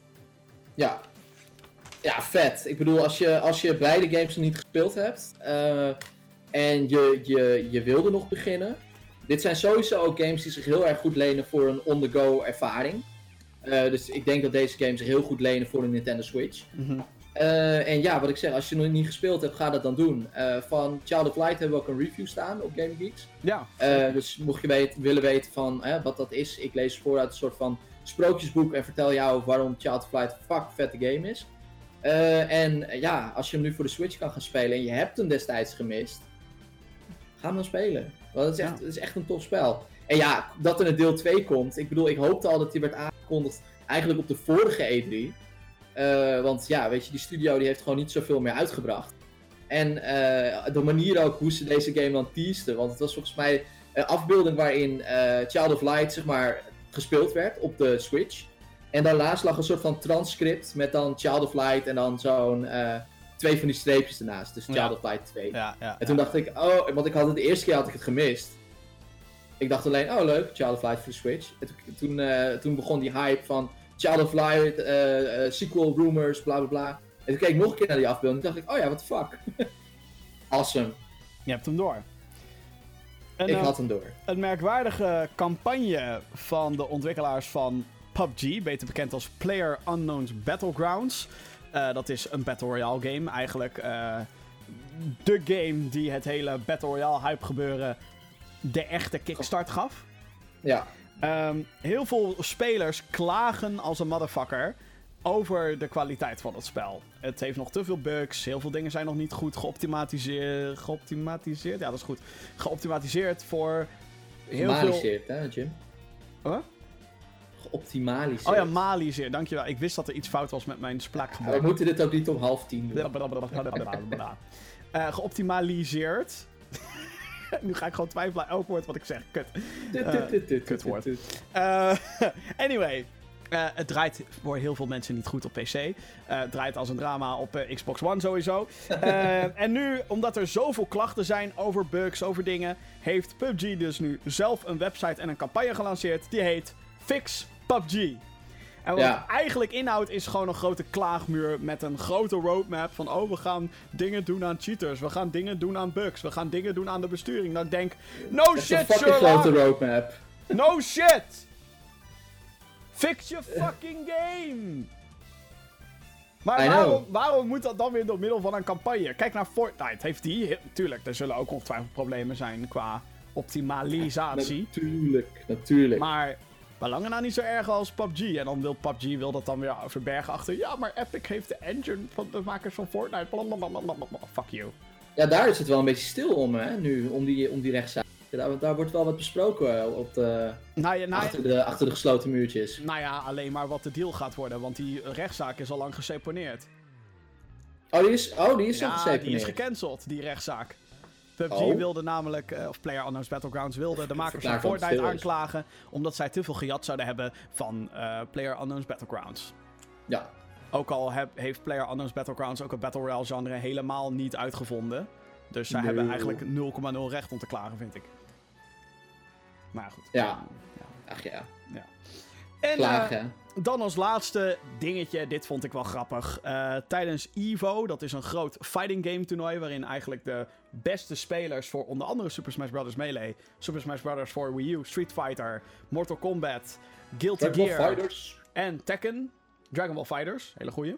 Ja. Ja, vet. Ik bedoel, als je, als je beide games nog niet gespeeld hebt en je, je, je wilde nog beginnen. Dit zijn sowieso ook games die zich heel erg goed lenen voor een on-the-go ervaring. Eh, dus ik denk dat deze games zich heel goed lenen voor een Nintendo Switch. Eh, en ja, wat ik zeg, als je nog niet gespeeld hebt, ga dat dan doen. Eh, van Child of Light hebben we ook een review staan op GameGeeks. Ja, dus mocht je willen weten van wat dat is, ik lees voor uit een soort van sprookjesboek en vertel jou waarom Child of Light een fuck vette game is. En ja, als je hem nu voor de Switch kan gaan spelen en je hebt hem destijds gemist, ga hem dan spelen. Want het is echt, Ja. het is echt een tof spel. En ja, dat er een deel 2 komt. Ik bedoel, ik hoopte al dat die werd aangekondigd eigenlijk op de vorige E3. Eh, want ja, weet je, die studio die heeft gewoon niet zoveel meer uitgebracht. En eh, de manier ook hoe ze deze game dan teasten. Want het was volgens mij een afbeelding waarin eh, Child of Light zeg maar gespeeld werd op de Switch. En daarnaast lag een soort van transcript met dan Child of Light en dan zo'n eh, twee van die streepjes ernaast. Dus Child Ja. of Light 2. ja, ja. En toen dacht ik, oh, want ik had het de eerste keer had ik het gemist. Ik dacht alleen, oh leuk, Child of Light voor de Switch. En toen, eh, toen begon die hype van Child of Light, eh, eh, sequel rumors, bla bla bla. En toen keek ik nog een keer naar die afbeelding en dacht ik, oh ja, what the fuck. awesome. Je hebt hem door. Een, ik had hem door. een merkwaardige campagne van de ontwikkelaars van PUBG, beter bekend als Player Unknown's Battlegrounds. Eh, dat is een Battle Royale game, eigenlijk eh, de game die het hele Battle Royale hype gebeuren de echte kickstart gaf. Ja, Ehm, heel veel spelers klagen als een motherfucker over de kwaliteit van het spel. Het heeft nog te veel bugs, heel veel dingen zijn nog niet goed geoptimatiseerd. Geoptimatiseerd? Ja, dat is goed. Geoptimatiseerd voor heel veel... hè, Jim? Huh? Geoptimaliseerd. Oh ja, maliseerd, dankjewel. Ik wist dat er iets fout was met mijn Ja, we moeten dit ook niet om half tien doen. Eh, geoptimaliseerd. nu ga ik gewoon twijfelen aan elk woord wat ik zeg. Kut. kutwoord. Eh, anyway. eh, het draait voor heel veel mensen niet goed op PC. Eh, het draait als een drama op Xbox One sowieso. En nu, omdat er zoveel klachten zijn over bugs, over dingen, heeft PUBG dus nu zelf een website en een campagne gelanceerd. Die heet Fix PUBG. En wat Ja. het eigenlijk inhoudt is gewoon een grote klaagmuur met een grote roadmap van oh, we gaan dingen doen aan cheaters, we gaan dingen doen aan bugs, we gaan dingen doen aan de besturing. Dan denk, no een shit Sherlock! grote roadmap. No shit! Fix your fucking game! Maar waarom, waarom moet dat dan weer door middel van een campagne? Kijk naar Fortnite. Heeft die... he- Tuurlijk, er zullen ook ongetwijfeld problemen zijn qua optimalisatie. Natuurlijk, natuurlijk. Maar belangen nou niet zo erg als PUBG. En dan wil PUBG wil dat dan weer verbergen achter... Ja, maar Epic heeft de engine van de makers van Fortnite. Blablabla. Fuck you. Ja, daar is het wel een beetje stil om, hè, nu, om die, om die rechtszaak. Daar, daar wordt wel wat besproken eh, op de, Nou ja, nou, ja- achter, de, achter de gesloten muurtjes. nou ja, alleen maar wat de deal gaat worden. Want die rechtszaak is al lang geseponeerd. Oh, die is, oh, die is Ja, nog die is geseponeerd. gecanceld, die rechtszaak. PUBG Oh. wilde namelijk, eh, of Player Unknown's Battlegrounds wilde de makers van Fortnite aanklagen. Omdat zij te veel gejat zouden hebben van eh Player Unknown's Battlegrounds. Ja, Ook al heb- heeft Player Unknown's Battlegrounds ook het Battle Royale genre helemaal niet uitgevonden. Dus zij Nee. hebben eigenlijk 0,0 recht om te klagen, vind ik. Maar goed. Ja. ach ja. En, eh, Klagen. Dan als laatste dingetje, dit vond ik wel grappig. Eh, tijdens EVO, dat is een groot fighting game toernooi... waarin eigenlijk de beste spelers voor onder andere Super Smash Bros. Melee... Super Smash Bros. voor Wii U, Street Fighter, Mortal Kombat, Guilty Dragon Gear Fighters. en Tekken... Dragon Ball Fighters, hele goeie.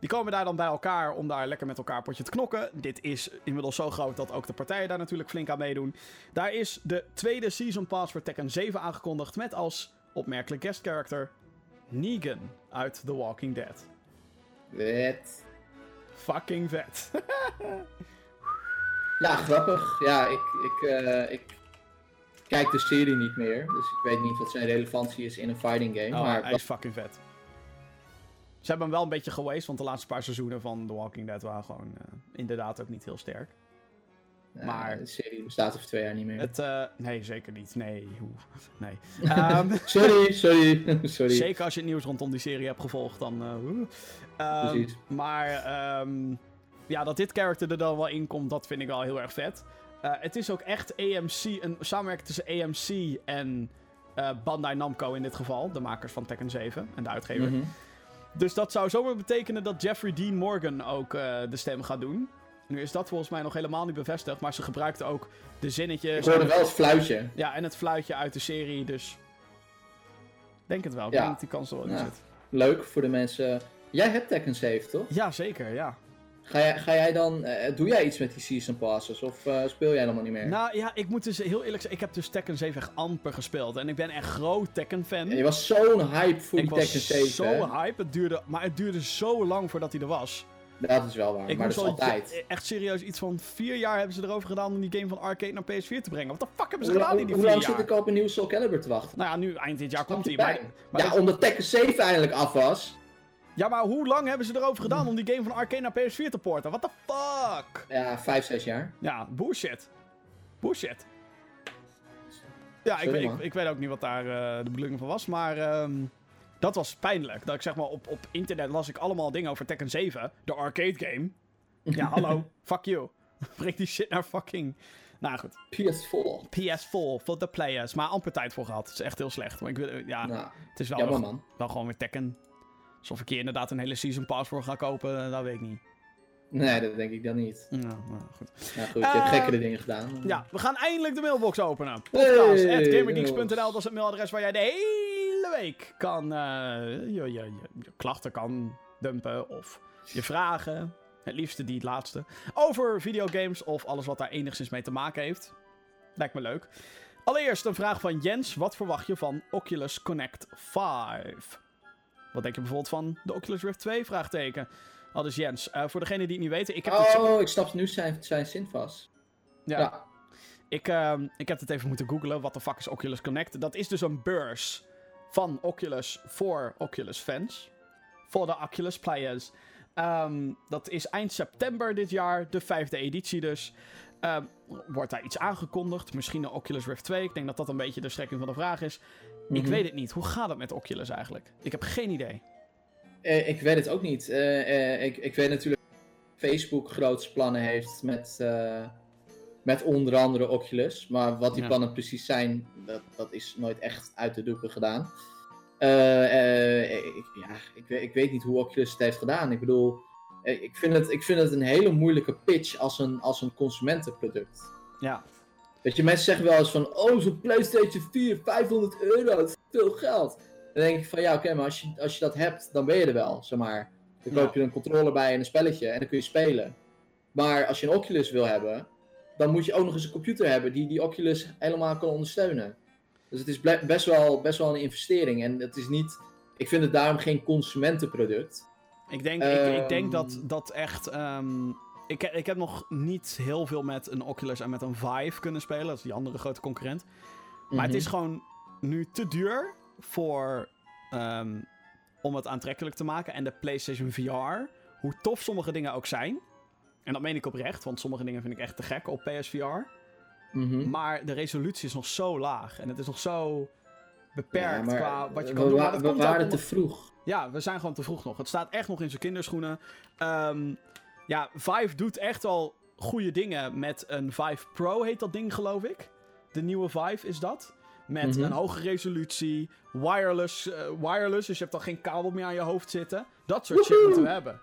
Die komen daar dan bij elkaar om daar lekker met elkaar potje te knokken. Dit is inmiddels zo groot dat ook de partijen daar natuurlijk flink aan meedoen. Daar is de tweede Season Pass voor Tekken 7 aangekondigd met als opmerkelijk guest character Negan uit The Walking Dead. Wet. Fucking vet. Ja, grappig. Ja, ik, ik, eh, ik kijk de serie niet meer. Dus ik weet niet wat zijn relevantie is in een fighting game. Oh, maar hij is fucking vet. Ze hebben hem wel een beetje geweest, want de laatste paar seizoenen van The Walking Dead waren gewoon eh, inderdaad ook niet heel sterk. Maar- de serie bestaat over twee jaar niet meer. Het, eh, nee, zeker niet. Nee? Nee. Ehm, Sorry, sorry, sorry. zeker als je het nieuws rondom die serie hebt gevolgd, dan... eh, Precies. Maar ehm, ja, dat dit character er dan wel in komt, dat vind ik wel heel erg vet. Eh, het is ook echt AMC, een samenwerking tussen AMC en eh, Bandai Namco in dit geval. De makers van Tekken 7 en de uitgever. Mhm. Dus dat zou zomaar betekenen dat Jeffrey Dean Morgan ook eh, de stem gaat doen. Nu is dat volgens mij nog helemaal niet bevestigd, maar ze gebruikten ook de Ik zinnetjes. hoorde wel het fluitje. Ja, en het fluitje uit de serie, dus. Denk het wel. Ik Ja. denk dat die kans er wel in Ja. zit. Leuk voor de mensen. Jij hebt Tekken 7, toch? Ja, zeker, ja. Ga jij, ga jij dan, eh, doe jij iets met die season passes of eh, speel jij helemaal niet meer? Nou ja, ik moet dus heel eerlijk zeggen, ik heb dus Tekken 7 echt amper gespeeld. En ik ben echt groot Tekken-fan. Ja, je was zo'n hype voor ik die Tekken was 7. zo hè? hype, het duurde, maar het duurde zo lang voordat hij er was. Dat is wel waar, Ik maar dat is al altijd. echt serieus iets van vier jaar hebben ze erover gedaan om die game van arcade naar PS4 te brengen. Wat de fuck hebben ze Hoe, gedaan in hoe, die hoe vier lang jaar? zit ik op een nieuw Soul Calibur te wachten? Nou ja, nu eind dit jaar komt hij. Maar, maar ja, omdat Tekken 7 eindelijk af was. ja, maar hoe lang hebben ze erover gedaan om die game van arcade naar PS4 te porten? What the fuck? Ja, 5, 6 jaar. Ja, bullshit. Bullshit. Ja, Sorry, ik, ik weet ook niet wat daar eh, de bedoeling van was, maar ehm, dat was pijnlijk. Dat ik zeg maar op, op internet las ik allemaal dingen over Tekken 7, de arcade game. Ja, hallo, fuck you. Breng die shit naar fucking... Nou goed, PS4. PS4 voor de players. Maar amper tijd voor gehad. Het is echt heel slecht. Maar ik wil, ja, Nou, het is wel, jammer wel, gewoon weer Tekken. Alsof ik hier inderdaad een hele season pass voor ga kopen, eh, dat weet ik niet. Nee, dat denk ik dan niet. Nou goed. Nou goed, je hebt Eh, gekkere dingen gedaan. Ja, we gaan eindelijk de mailbox openen. Podcast.gamergeeks.nl, dat is het mailadres waar jij de hele week kan, eh, je, je, klachten kan dumpen of je vragen. Het liefste die het laatste. Over videogames of alles wat daar enigszins mee te maken heeft. Lijkt me leuk. Allereerst een vraag van Jens. Wat verwacht je van Oculus Connect 5? Wat denk je bijvoorbeeld van de Oculus Rift 2? Vraagteken. Al dus Jens. Eh, voor degenen die het niet weten, ik heb zo- Oh, ik snap nu zijn, zijn zin vast. ja. Ja. Ik, ehm, ik heb het even moeten googlen. Wat de fuck is Oculus Connect? Dat is dus een beurs van Oculus voor Oculus fans. Voor de Oculus players. Ehm, dat is eind september dit jaar. De vijfde editie dus. Ehm, wordt daar iets aangekondigd? Misschien een Oculus Rift 2. Ik denk dat dat een beetje de strekking van de vraag is. Ik Mhm. weet het niet. Hoe gaat het met Oculus eigenlijk? Ik heb geen idee. Eh, ik weet het ook niet. Eh, eh, ik, ik weet natuurlijk dat Facebook grootste plannen heeft met, met onder andere Oculus. Maar wat die Ja. plannen precies zijn, dat, dat is nooit echt uit de doeken gedaan. Eh, ik, ja, ik, weet- ik weet niet hoe Oculus het heeft gedaan. Ik bedoel, eh, ik vind het, ik vind het een hele moeilijke pitch als een, als een consumentenproduct. Ja. Weet je, mensen zeggen wel eens van, oh, zo'n PlayStation 4, 500 euro, dat is veel geld. Dan denk ik van, ja, oké, maar als je, als je dat hebt, dan ben je er wel, zeg maar. Dan koop je een controller bij en een spelletje en dan kun je spelen. Maar als je een Oculus wil hebben, dan moet je ook nog eens een computer hebben die die Oculus helemaal kan ondersteunen. Dus het is best wel, best wel een investering. En het is niet, ik vind het daarom geen consumentenproduct. Ik denk, ik, ik denk Ehm. dat dat echt. ehm, ik, ik heb nog niet heel veel met een Oculus en met een Vive kunnen spelen. Dat is die andere grote concurrent. Maar het Mhm. is gewoon nu te duur voor. ehm, om het aantrekkelijk te maken. En de PlayStation VR, hoe tof sommige dingen ook zijn. En dat meen ik oprecht, want sommige dingen vind ik echt te gek op PSVR. Mhm. Maar de resolutie is nog zo laag. En het is nog zo beperkt Ja, qua wat je we, kan doen. Maar dat we komt waren te vroeg. ja, we zijn gewoon te vroeg nog. Het staat echt nog in zijn kinderschoenen. Ehm, ja, Vive doet echt al goede dingen met een Vive Pro, heet dat ding, geloof ik. De nieuwe Vive is dat. Met Mhm. een hoge resolutie, wireless, eh, wireless, dus je hebt dan geen kabel meer aan je hoofd zitten. Dat soort shit moeten we hebben.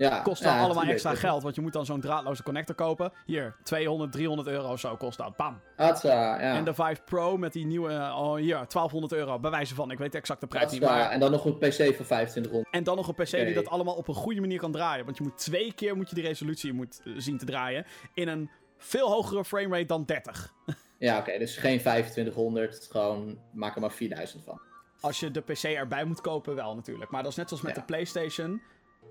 Ja, Kost dan ja, allemaal extra geld, want je moet dan zo'n draadloze connector kopen. Hier, 200, 300 euro zo kost dat. Bam. Hatsa, ja. En de 5 Pro met die nieuwe, oh hier, 1200 euro. Bij wijze van, ik weet de exacte prijs niet. Maar... En dan nog een PC van 25 rond. En dan nog een PC die dat allemaal op een goede manier kan draaien. Want je moet twee keer moet je die resolutie moet, eh, zien te draaien. In een veel hogere framerate dan 30. Ja, oké, dus geen 2500, gewoon maak er maar 4000 van. Als je de PC erbij moet kopen, wel natuurlijk. Maar dat is net zoals met Ja. de PlayStation.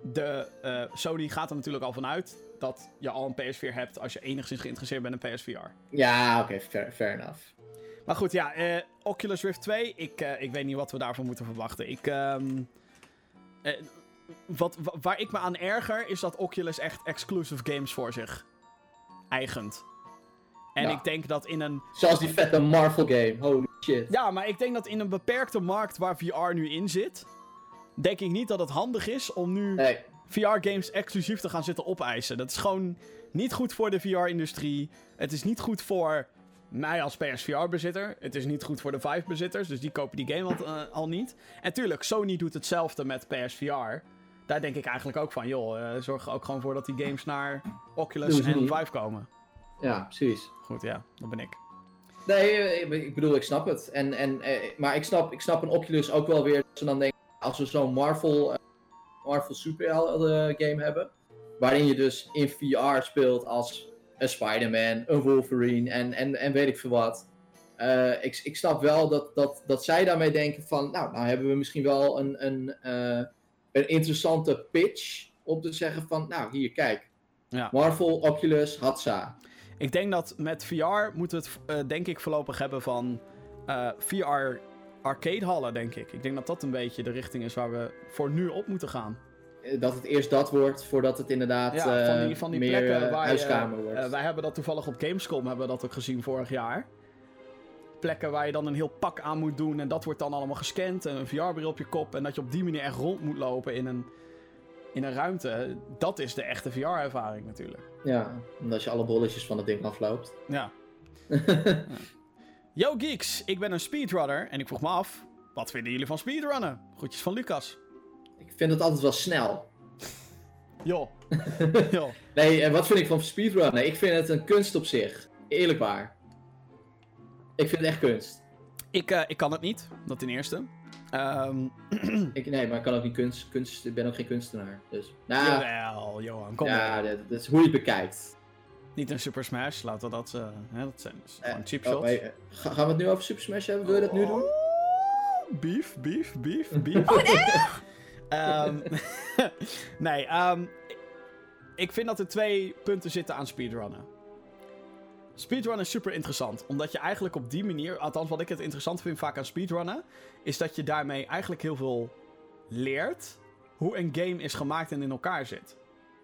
De eh, Sony gaat er natuurlijk al vanuit dat je al een PS4 hebt als je enigszins geïnteresseerd bent in PSVR. Ja, oké, fair, fair enough. Maar goed, ja, eh, Oculus Rift 2, ik, eh, ik weet niet wat we daarvan moeten verwachten. Ik, ehm, eh, wat, wa- waar ik me aan erger, is dat Oculus echt exclusive games voor zich eigent. En Ja. ik denk dat in een... Zoals die vette Marvel game, holy shit. Ja, maar ik denk dat in een beperkte markt waar VR nu in zit... denk ik niet dat het handig is om nu Nee, VR-games exclusief te gaan zitten opeisen. Dat is gewoon niet goed voor de VR-industrie. Het is niet goed voor mij als PSVR-bezitter. Het is niet goed voor de Vive-bezitters, dus die kopen die game al, eh, al niet. En tuurlijk, Sony doet hetzelfde met PSVR. Daar denk ik eigenlijk ook van, joh, eh, zorg er ook gewoon voor dat die games naar Oculus en niet. Vive komen. ja, precies. Goed, ja, dat ben ik. Nee, eh, ik bedoel, ik snap het. En, en, maar ik snap, ik snap een Oculus ook wel weer. Dat ze dan denken, als we zo'n Marvel, eh, Marvel superhelden game hebben. Waarin je dus in VR speelt als een Spider-Man, een Wolverine en, en, en weet ik veel wat. Eh, ik, ik snap wel dat, dat, dat zij daarmee denken van, nou, nou hebben we misschien wel een, een, eh, een interessante pitch. Om te zeggen van, nou, hier, kijk. Ja. Marvel, Oculus, Hatsa. Ik denk dat met VR moeten we het, eh, denk ik, voorlopig hebben van eh, VR arcadehallen, denk ik. Ik denk dat dat een beetje de richting is waar we voor nu op moeten gaan. Eh, Dat het eerst dat wordt, voordat het inderdaad Ja, van die, eh, van die meer plekken eh, waar huiskamer je, wordt. wij hebben dat toevallig op Gamescom hebben we dat ook gezien vorig jaar. Plekken waar je dan een heel pak aan moet doen en dat wordt dan allemaal gescand en een VR-bril op je kop en dat je op die manier echt rond moet lopen in een, in een ruimte. Dat is de echte VR-ervaring natuurlijk. Ja, omdat je alle bolletjes van het ding afloopt. Ja. Ja. Yo geeks, ik ben een speedrunner en ik vroeg me af, wat vinden jullie van speedrunnen? Groetjes van Lucas. Ik vind het altijd wel snel. Yo. Yo. Nee, en wat vind ik van speedrunnen? Ik vind het een kunst op zich. Eerlijk waar. Ik vind het echt kunst. Ik, eh, ik kan het niet, dat ten eerste. Ehm Ik, nee, maar ik kan ook niet kunst, kunst. Ik ben ook geen kunstenaar. Dus. Nou, Jawel, Johan, kom ja, dat, dat is hoe je het bekijkt. Niet een Super Smash, laten we dat... eh, hè, dat zijn dus Eh, gewoon cheap oh, shots. hey, eh, ga- gaan we het nu over Super Smash hebben? Wil je dat nu doen? Oh, Beef, beef, beef, beef. Oh, nee! nee, ehm, ik vind dat er twee punten zitten aan speedrunnen. Speedrunnen is super interessant, omdat je eigenlijk op die manier, althans wat ik het interessant vind vaak aan speedrunnen, is dat je daarmee eigenlijk heel veel leert hoe een game is gemaakt en in elkaar zit.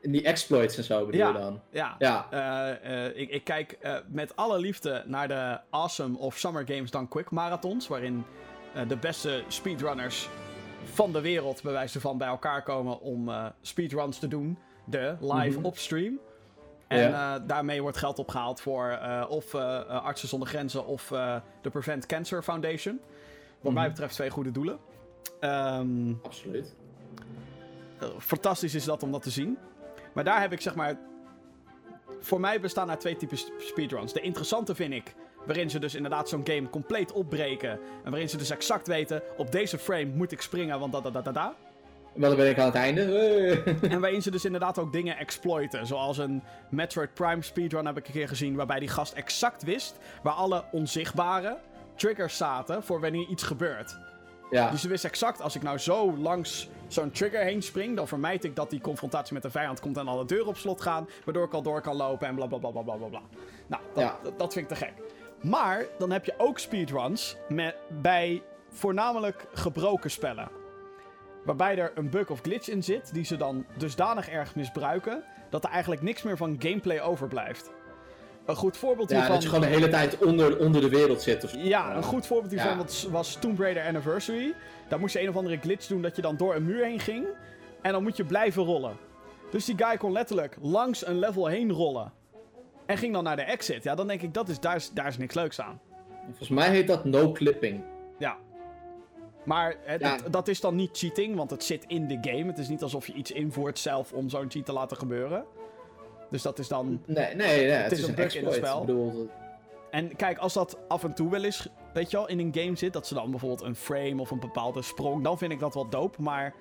En die exploits en zo bedoel Ja. je dan? Ja, Ja. eh, eh, ik, ik kijk eh, met alle liefde naar de Awesome of Summer Games Done Quick marathons. Waarin de beste speedrunners van de wereld, bij wijze van, bij elkaar komen om speedruns te doen. De live Mhm. op stream. En Ja. daarmee wordt geld opgehaald voor of Artsen zonder Grenzen of de Prevent Cancer Foundation. Wat mij Mhm. betreft twee goede doelen. Ehm, Absoluut. fantastisch is dat om dat te zien. Maar daar heb ik zeg maar. Voor mij bestaan er twee typen sp- speedruns. De interessante vind ik. Waarin ze dus inderdaad zo'n game compleet opbreken. En waarin ze dus exact weten. Op deze frame moet ik springen, want da da da da da. Maar dan ben ik aan het einde. En waarin ze dus inderdaad ook dingen exploiten. Zoals een Metroid Prime speedrun heb ik een keer gezien. Waarbij die gast exact wist. Waar alle onzichtbare triggers zaten. voor wanneer iets gebeurt. Ja. Dus ze wist exact, als ik nou zo langs zo'n trigger heen spring, dan vermijd ik dat die confrontatie met de vijand komt en alle deuren op slot gaan, waardoor ik al door kan lopen en bla bla bla bla bla bla. Nou, dat, Ja. dat, dat vind ik te gek. Maar dan heb je ook speedruns met, bij voornamelijk gebroken spellen. Waarbij er een bug of glitch in zit, die ze dan dusdanig erg misbruiken, dat er eigenlijk niks meer van gameplay overblijft. Een goed voorbeeld Ja, hiervan... dat je gewoon de hele tijd onder, onder de wereld zit. Of... Ja, een goed voorbeeld hiervan Ja. was- was Tomb Raider Anniversary. Daar moest je een of andere glitch doen dat je dan door een muur heen ging. En dan moet je blijven rollen. Dus die guy kon letterlijk langs een level heen rollen. En ging dan naar de exit. Ja, dan denk ik, dat is, daar, is, daar is niks leuks aan. Volgens mij heet dat no clipping. Ja. Maar Ja. dat, dat is dan niet cheating, want het zit in de game. Het is niet alsof je iets invoert zelf om zo'n cheat te laten gebeuren. Dus dat is dan... Nee, nee, nee het, is is, een bug in het spel. Ik bedoel, En kijk, als dat af en toe wel eens, weet je wel, in een game zit, dat ze dan bijvoorbeeld een frame of een bepaalde sprong, dan vind ik dat wel dope. Maar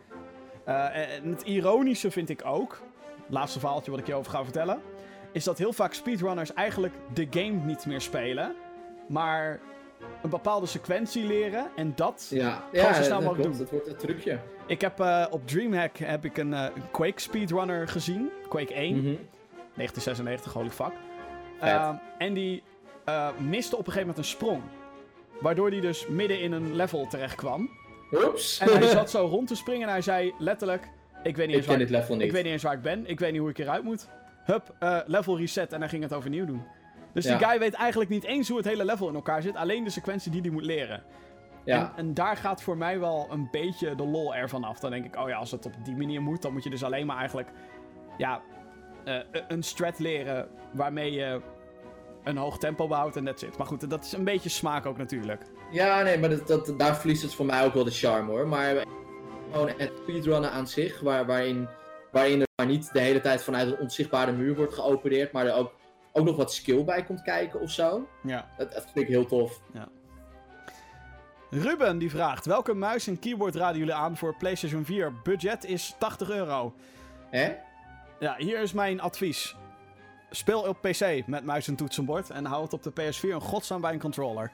eh, en het ironische vind ik ook, laatste verhaaltje wat ik je over ga vertellen, is dat heel vaak speedrunners eigenlijk de game niet meer spelen, maar een bepaalde sequentie leren en dat... ja, ja zo snel dat mogelijk doen. Het wordt een trucje. Ik heb eh, op Dreamhack heb ik een, eh, een Quake speedrunner gezien, Quake 1. Mhm. 1996, holy fuck. Ehm, en die eh, miste op een gegeven moment een sprong. Waardoor hij dus midden in een level terecht kwam. Oeps. En hij zat zo rond te springen en hij zei letterlijk... Ik weet niet, ik eens waar, ken dit level niet. ik weet niet eens waar ik ben. Ik weet niet hoe ik eruit moet. Hup, eh, level reset en hij ging het overnieuw doen. Dus Ja. die guy weet eigenlijk niet eens hoe het hele level in elkaar zit. Alleen de sequentie die hij moet leren. ja. En, en daar gaat voor mij wel een beetje de lol ervan af. Dan denk ik, oh ja, als het op die manier moet, dan moet je dus alleen maar eigenlijk... Ja, eh, een strat leren waarmee je een hoog tempo behoudt en that's it. Maar goed, dat is een beetje smaak ook natuurlijk. Ja, nee, maar dat, dat, daar verliest het voor mij ook wel de charme hoor. Maar gewoon het speedrunnen aan zich, waar, waarin, waarin er maar niet de hele tijd vanuit een onzichtbare muur wordt geopereerd, maar er ook, ook nog wat skill bij komt kijken of zo. Ja. Dat, dat vind ik heel tof. Ruben die vraagt, welke muis en keyboard raden jullie aan voor PlayStation 4? Budget is 80 euro. Hè? Ja, hier is mijn advies. Speel op PC met muis en toetsenbord en hou het op de PS4 een godsnaam bij een controller.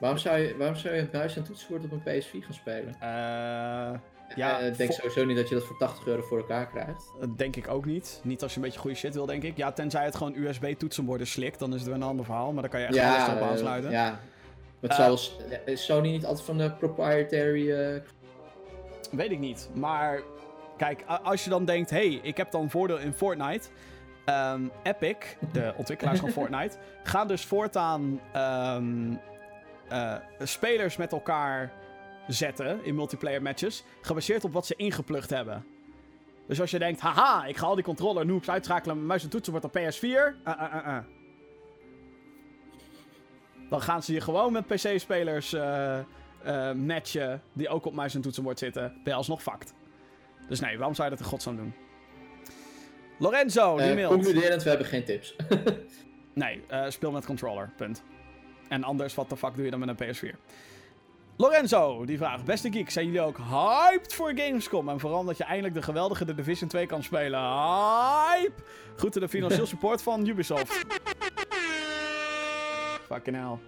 Waarom zou je, waarom zou je een muis en toetsenbord op een PS4 gaan spelen? Eh... Ja, Eh, ik denk sowieso niet dat je dat voor 80 euro voor elkaar krijgt. Dat denk ik ook niet. Niet als je een beetje goede shit wil, denk ik. Ja, tenzij het gewoon USB-toetsenborden slikt, dan is het weer een ander verhaal. Maar dan kan je echt alles erop eh, aansluiten. ja. Eh, zoals, is Sony niet altijd van de proprietary... Weet ik niet. Maar kijk, als je dan denkt, hey, ik heb dan voordeel in Fortnite. Ehm, Epic, de ontwikkelaars van Fortnite, gaan dus voortaan ehm, eh, spelers met elkaar zetten in multiplayer matches, gebaseerd op wat ze ingeplucht hebben. Dus als je denkt, haha, ik ga al die controller noobs uitschakelen met muis en toetsenbord op PS4. Uh, uh, uh, uh. Dan gaan ze je gewoon met PC-spelers eh, eh, matchen die ook op muis en toetsenbord zitten. Ben je alsnog fucked. Dus nee, waarom zou je dat in godsnaam doen? Lorenzo, die mailt. concluderend, we hebben geen tips. Nee, eh, speel met controller. Punt. En anders, wat de fuck doe je dan met een PS4? Lorenzo, die vraagt: Beste geek, zijn jullie ook hyped voor Gamescom? En vooral dat je eindelijk de geweldige The Division 2 kan spelen. Hype! Groeten de financieel support van Ubisoft. Fucking hell.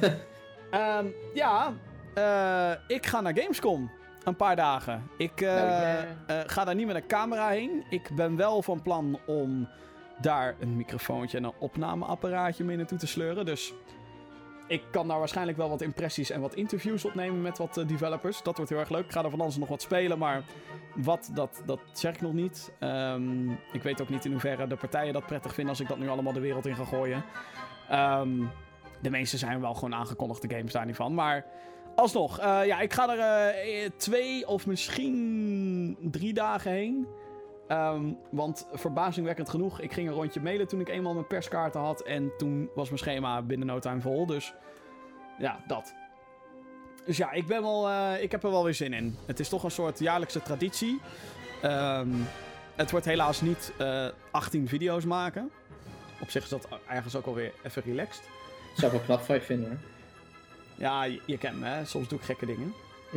Ehm, ja, eh, ik ga naar Gamescom. Een paar dagen. Ik eh, Nou, ja. eh, ga daar niet met een camera heen. Ik ben wel van plan om daar een microfoontje en een opnameapparaatje mee naartoe te sleuren. Dus ik kan daar waarschijnlijk wel wat impressies en wat interviews opnemen met wat eh, developers. Dat wordt heel erg leuk. Ik ga er van alles nog wat spelen, maar wat, dat, dat zeg ik nog niet. Ehm, ik weet ook niet in hoeverre de partijen dat prettig vinden als ik dat nu allemaal de wereld in ga gooien. Ehm, de meeste zijn wel gewoon aangekondigde games daar niet van. Maar alsnog, eh, ja, ik ga er eh, twee of misschien drie dagen heen. Ehm, want verbazingwekkend genoeg, ik ging een rondje mailen toen ik eenmaal mijn perskaarten had. En toen was mijn schema binnen no time vol. Dus ja, dat. Dus ja, ik, ben wel, eh, ik heb er wel weer zin in. Het is toch een soort jaarlijkse traditie. Ehm, het wordt helaas niet eh 18 video's maken. Op zich is dat ergens ook alweer even relaxed. Zou ik wel knap van je vinden hoor. Ja, je, je kent me, hè? soms doe ik gekke dingen.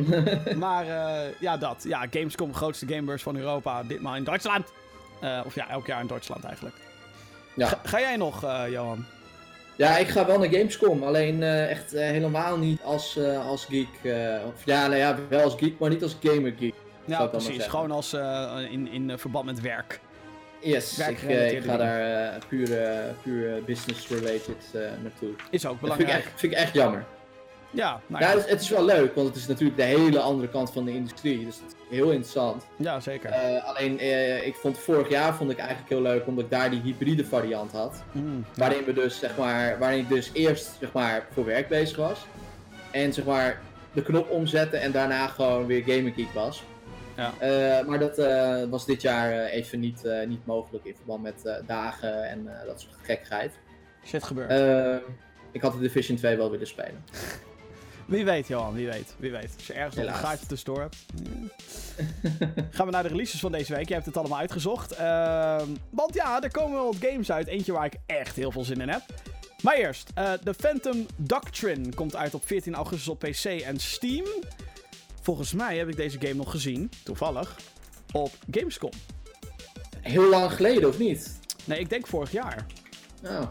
maar eh, ja, dat. Ja, Gamescom, grootste gamebeurs van Europa. Ditmaal in Duitsland. Eh, of ja, elk jaar in Duitsland eigenlijk. Ja. Ga, ga jij nog, eh, Johan? Ja, ik ga wel naar Gamescom, alleen echt helemaal niet als, als geek. of ja, nou ja, wel als geek, maar niet als gamer geek. Ja, precies. Gewoon als in, in verband met werk. Yes, ik, ga daar puur, puur business-related eh, naartoe. Is ook Dat vind ik, belangrijk. echt, vind ik echt jammer. Ja, nou Ja, ja. het, is- het is wel leuk, want het is natuurlijk de hele andere kant van de industrie. Dus het is heel interessant. ja, zeker. Eh, alleen, eh, ik vond vorig jaar vond ik eigenlijk heel leuk, omdat ik daar die hybride variant had. Mm, Waarin, we dus, zeg maar, waarin ik dus eerst zeg maar, voor werk bezig was. En zeg maar, de knop omzetten en daarna gewoon weer gaming geek was. Ja. Eh, maar dat was dit jaar even niet, niet mogelijk in verband met dagen en dat soort gekkigheid. Shit gebeurt. Ik had de Division 2 wel willen spelen. Wie weet, Johan, wie weet. Wie weet. Als je ergens nog een gaatje tussendoor hebt. Gaan we naar de releases van deze week. Je hebt het allemaal uitgezocht. Ehm, want ja, er komen wel wat games uit. Eentje waar ik echt heel veel zin in heb. Maar eerst, eh The Phantom Doctrine komt uit op 14 augustus op PC en Steam. Volgens mij heb ik deze game nog gezien, toevallig, op Gamescom. Heel lang geleden, of niet? Nee, ik denk vorig jaar. Nou,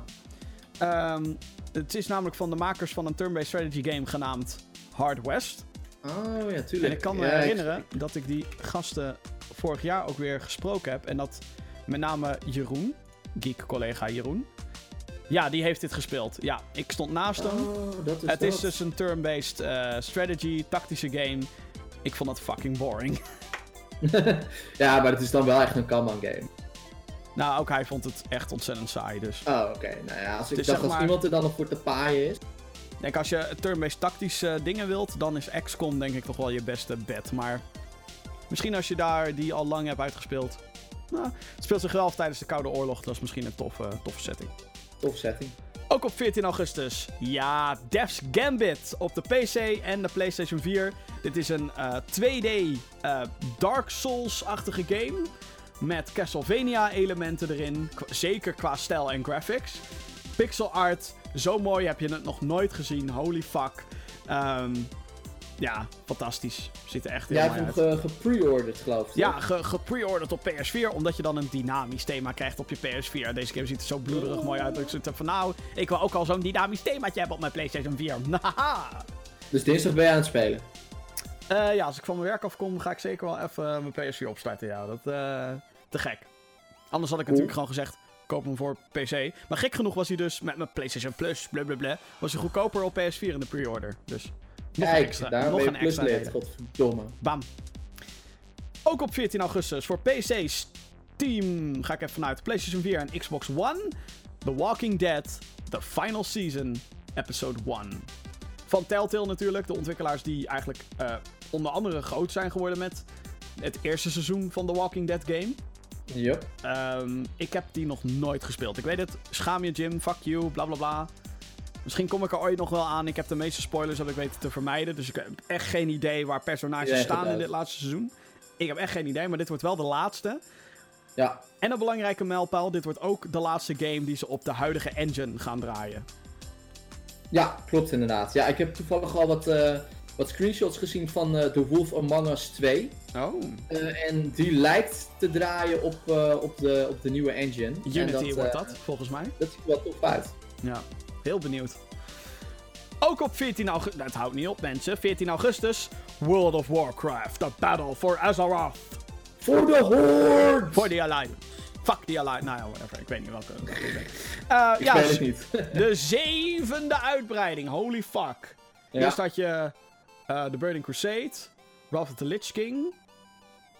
Ehm, het is namelijk van de makers van een turn-based strategy game genaamd Hard West. oh ja, tuurlijk. En ik kan me Ja, ik- herinneren dat ik die gasten vorig jaar ook weer gesproken heb. En dat met name Jeroen, geek-collega Jeroen. Ja, die heeft dit gespeeld. Ja, ik stond naast hem. Oh, dat is het is dat. dus een turn-based eh, strategy, tactische game. Ik vond het fucking boring. ja, maar het is dan wel echt een Kanban game. Nou, ook hij vond het echt ontzettend saai. Dus Oh, oké. Nou ja, als ik Dus dacht als maar- iemand er dan nog voor te paaien is. ik denk als je turn-based tactische dingen wilt, dan is XCOM denk ik toch wel je beste bet. Maar misschien als je daar die al lang hebt uitgespeeld. Nou, het speelt zich wel af tijdens de Koude Oorlog. Dat is misschien een toffe, toffe setting. Tof setting. Ook op 14 augustus. Ja, Death's Gambit op de PC en de PlayStation 4. Dit is een eh, 2D eh, Dark Souls-achtige game. Met Castlevania-elementen erin. Zeker qua stijl en graphics. Pixel art. Zo mooi heb je het nog nooit gezien. Holy fuck. Ehm, ja, fantastisch. Ziet er echt Jij hebt hem ge- gepreorderd, geloof ik. Ja, ge- gepre-orderd op PS4, omdat je dan een dynamisch thema krijgt op je PS4. Deze game ziet er zo bloederig mooi uit dat ik zoiets heb van, nou, ik wil ook al zo'n dynamisch themaatje hebben op mijn PlayStation 4. Haha! Dus dinsdag ben je aan het spelen. Eh, ja, als ik van mijn werk afkom, ga ik zeker wel even mijn PS4 opstarten. Ja, dat eh te gek. Anders had ik natuurlijk gewoon gezegd, koop hem voor PC. Maar gek genoeg was hij dus met mijn PlayStation Plus, blablabla, was hij goedkoper op PS4 in de pre-order. Dus nog een Kijk, extra, daar nog een extra reden. Godverdomme. Bam. Ook op 14 augustus voor PC, Steam, ga ik even vanuit PlayStation 4 en Xbox One. The Walking Dead, The Final Season, Episode 1. Van Telltale natuurlijk, de ontwikkelaars die eigenlijk eh, onder andere groot zijn geworden met het eerste seizoen van The Walking Dead game. Yup. Ehm, ik heb die nog nooit gespeeld. Ik weet het, schaam je Jim, fuck you, bla bla bla. Misschien kom ik er ooit nog wel aan. Ik heb de meeste spoilers heb ik weten te vermijden. Dus ik heb echt geen idee waar personages Ja, staan in dit laatste seizoen. Ik heb echt geen idee, maar dit wordt wel de laatste. Ja. En een belangrijke mijlpaal, dit wordt ook de laatste game die ze op de huidige engine gaan draaien. ja, klopt inderdaad. Ja, ik heb toevallig al wat, eh, wat screenshots gezien van eh The Wolf Among Us 2. Oh. Eh, en die lijkt te draaien op, eh, op, de, op de nieuwe engine. En Unity wordt dat, volgens mij. Dat ziet er wel tof uit. Ja, heel benieuwd. Ook op 14 augustus, het houdt niet op mensen, 14 augustus, World of Warcraft, The Battle for Azeroth. Voor de Horde! Voor The Alliance. Fuck The Alliance, nou ja, whatever, ik weet niet welke. welke ik ja, weet het niet. de zevende uitbreiding, holy fuck. ja. Eerst had je The Burning Crusade, Wrath of the Lich King,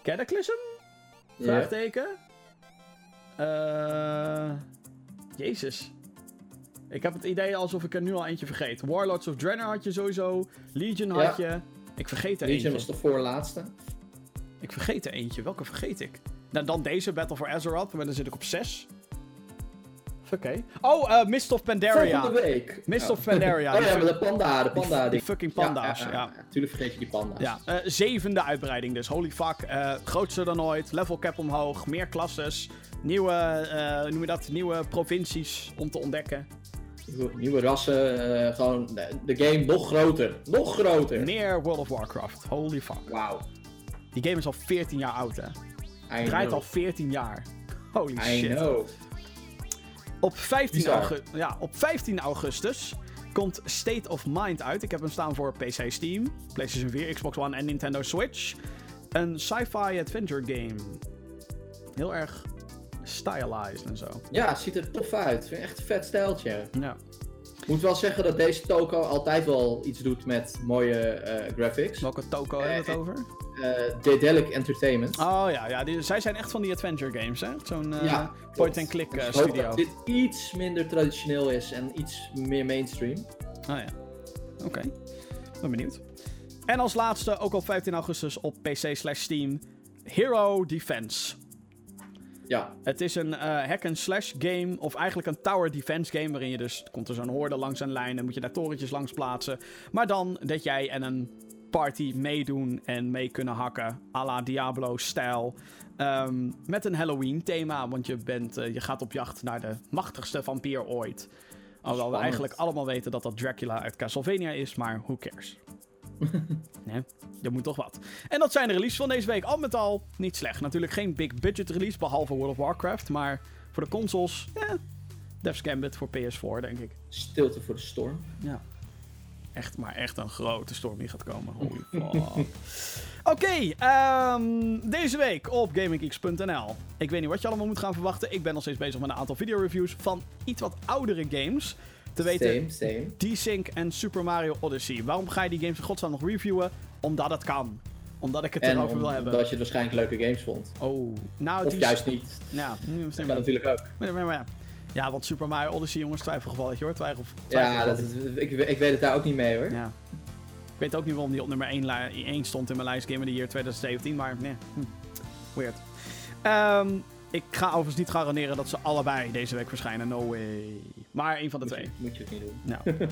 Cataclysm? Vraagteken. Eh Jezus. Ik heb het idee alsof ik er nu al eentje vergeet. Warlords of Draenor had je sowieso. Legion had Ja. je. Ik vergeet er Legion eentje. was de voorlaatste. Ik vergeet er eentje. Welke vergeet ik? Nou, dan deze, Battle for Azeroth. Maar dan zit ik op 6. Oké. Oh, eh Mist of Pandaria. Volgende week. Mist Oh. of Pandaria. Oh ja, maar de panda, de panda. die fucking panda's, ja. Tuurlijk vergeet je die panda's. Ja, eh, zevende uitbreiding dus. Holy fuck. Grootste dan ooit. Level cap omhoog. Meer klasses. Nieuwe, eh, noem je dat? Nieuwe provincies om te ontdekken. Nieuwe, nieuwe rassen, gewoon de, game nog groter. Nog groter. Meer World of Warcraft. Holy fuck. Wauw. Die game is al 14 jaar oud, hè? I Draait al 14 jaar. Holy I shit. know. Op 15, Bizar. augu- ja, op 15 augustus komt State of Mind uit. Ik heb hem staan voor PC Steam, PlayStation 4, Xbox One en Nintendo Switch. Een sci-fi adventure game. Heel erg stylized en zo. Ja, ziet er tof uit. Echt een vet stijltje. Ja. Moet wel zeggen dat deze toko altijd wel iets doet met mooie eh, graphics. Welke toko hebben we het over? Eh Daedalic Entertainment. Oh ja, ja die, zij zijn echt van die adventure games, hè? Zo'n eh, Ja, point-and-click Dus eh, ik hoop studio. dat dit iets minder traditioneel is en iets meer mainstream. Ah ja. Oké. Ben benieuwd. En als laatste, ook op 15 augustus op PC slash Steam, Hero Defense. Ja, Het is een hack-and-slash game, of eigenlijk een tower defense game, waarin je dus, komt er zo'n horde langs een lijn en moet je daar torentjes langs plaatsen. Maar dan dat jij en een party meedoen en mee kunnen hakken, à la Diablo-stijl. Ehm, met een Halloween-thema, want je, bent, eh, je gaat op jacht naar de machtigste vampier ooit. Alhoewel we eigenlijk allemaal weten dat dat Dracula uit Castlevania is, maar who cares? nee, er moet toch wat. En dat zijn de releases van deze week. Al met al niet slecht. Natuurlijk geen big budget release, behalve World of Warcraft. Maar voor de consoles, eh, Death's Gambit voor PS4, denk ik. stilte voor de storm. Ja. Echt, maar echt een grote storm die gaat komen. Holy fuck. Oké, ehm, deze week op GamingGeeks.nl. Ik weet niet wat je allemaal moet gaan verwachten. Ik ben nog steeds bezig met een aantal videoreviews van iets wat oudere games. Te weten. D-Sync en Super Mario Odyssey. Waarom ga je die games in godsnaam nog reviewen? Omdat het kan. Omdat ik het En erover wil hebben. omdat je het waarschijnlijk leuke games vond. Oh, nou, Of juist niet. Ja, Dat natuurlijk ook. maar, maar, maar. Ja, want Super Mario Odyssey, jongens, twijfelgevalletje hoor. Twijfel, Ja, dat is, ik, ik weet het daar ook niet mee hoor. Ja. Ik weet ook niet waarom die op nummer 1, 1 stond in mijn lijst Game of the Year 2017, maar nee. Hm. Weird. Ehm, ik ga overigens niet garanderen dat ze allebei deze week verschijnen. No way. Maar een van de Moet twee. je, moet je het niet doen. Nou,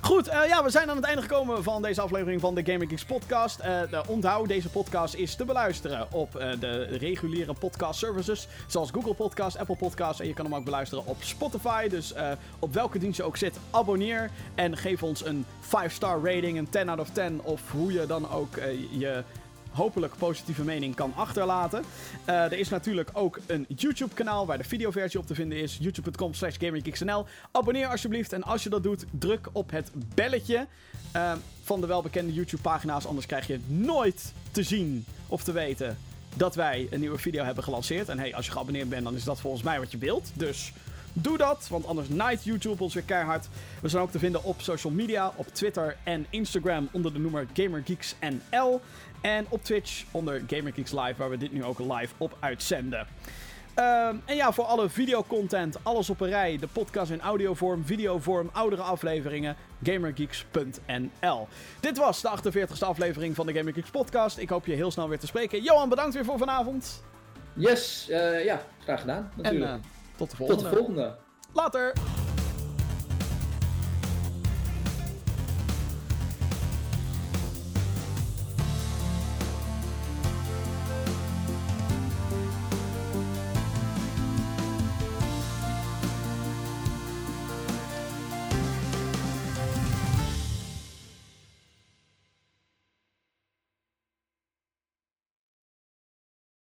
Goed, eh, ja, we zijn aan het einde gekomen van deze aflevering van de Gaming Geeks podcast. De- onthoud, deze podcast is te beluisteren op eh, de reguliere podcast services. Zoals Google Podcast, Apple Podcast. En je kan hem ook beluisteren op Spotify. Dus op welke dienst je ook zit, abonneer. En geef ons een 5-star rating, een 10 out of 10. Of hoe je dan ook je hopelijk positieve mening kan achterlaten. Eh, er is natuurlijk ook een YouTube-kanaal waar de videoversie op te vinden is. youtube.com slash. Abonneer alsjeblieft en als je dat doet, druk op het belletje eh, van de welbekende YouTube-pagina's. Anders krijg je nooit te zien of te weten dat wij een nieuwe video hebben gelanceerd. En hey, als je geabonneerd bent, dan is dat volgens mij wat je wilt. Dus doe dat, want anders naait YouTube ons weer keihard. We zijn ook te vinden op social media, op Twitter en Instagram onder de noemer GamerGeeksNL. En op Twitch onder GamerGeeks Live, waar we dit nu ook live op uitzenden. Ehm, en ja, voor alle videocontent, alles op een rij. De podcast in audiovorm, videovorm, oudere afleveringen. GamerGeeks.nl. Dit was de 48e aflevering van de GamerGeeks podcast. Ik hoop je heel snel weer te spreken. Johan, bedankt weer voor vanavond. Yes, eh, ja, graag gedaan En natuurlijk. eh, tot de Tot volgende. de volgende. Later.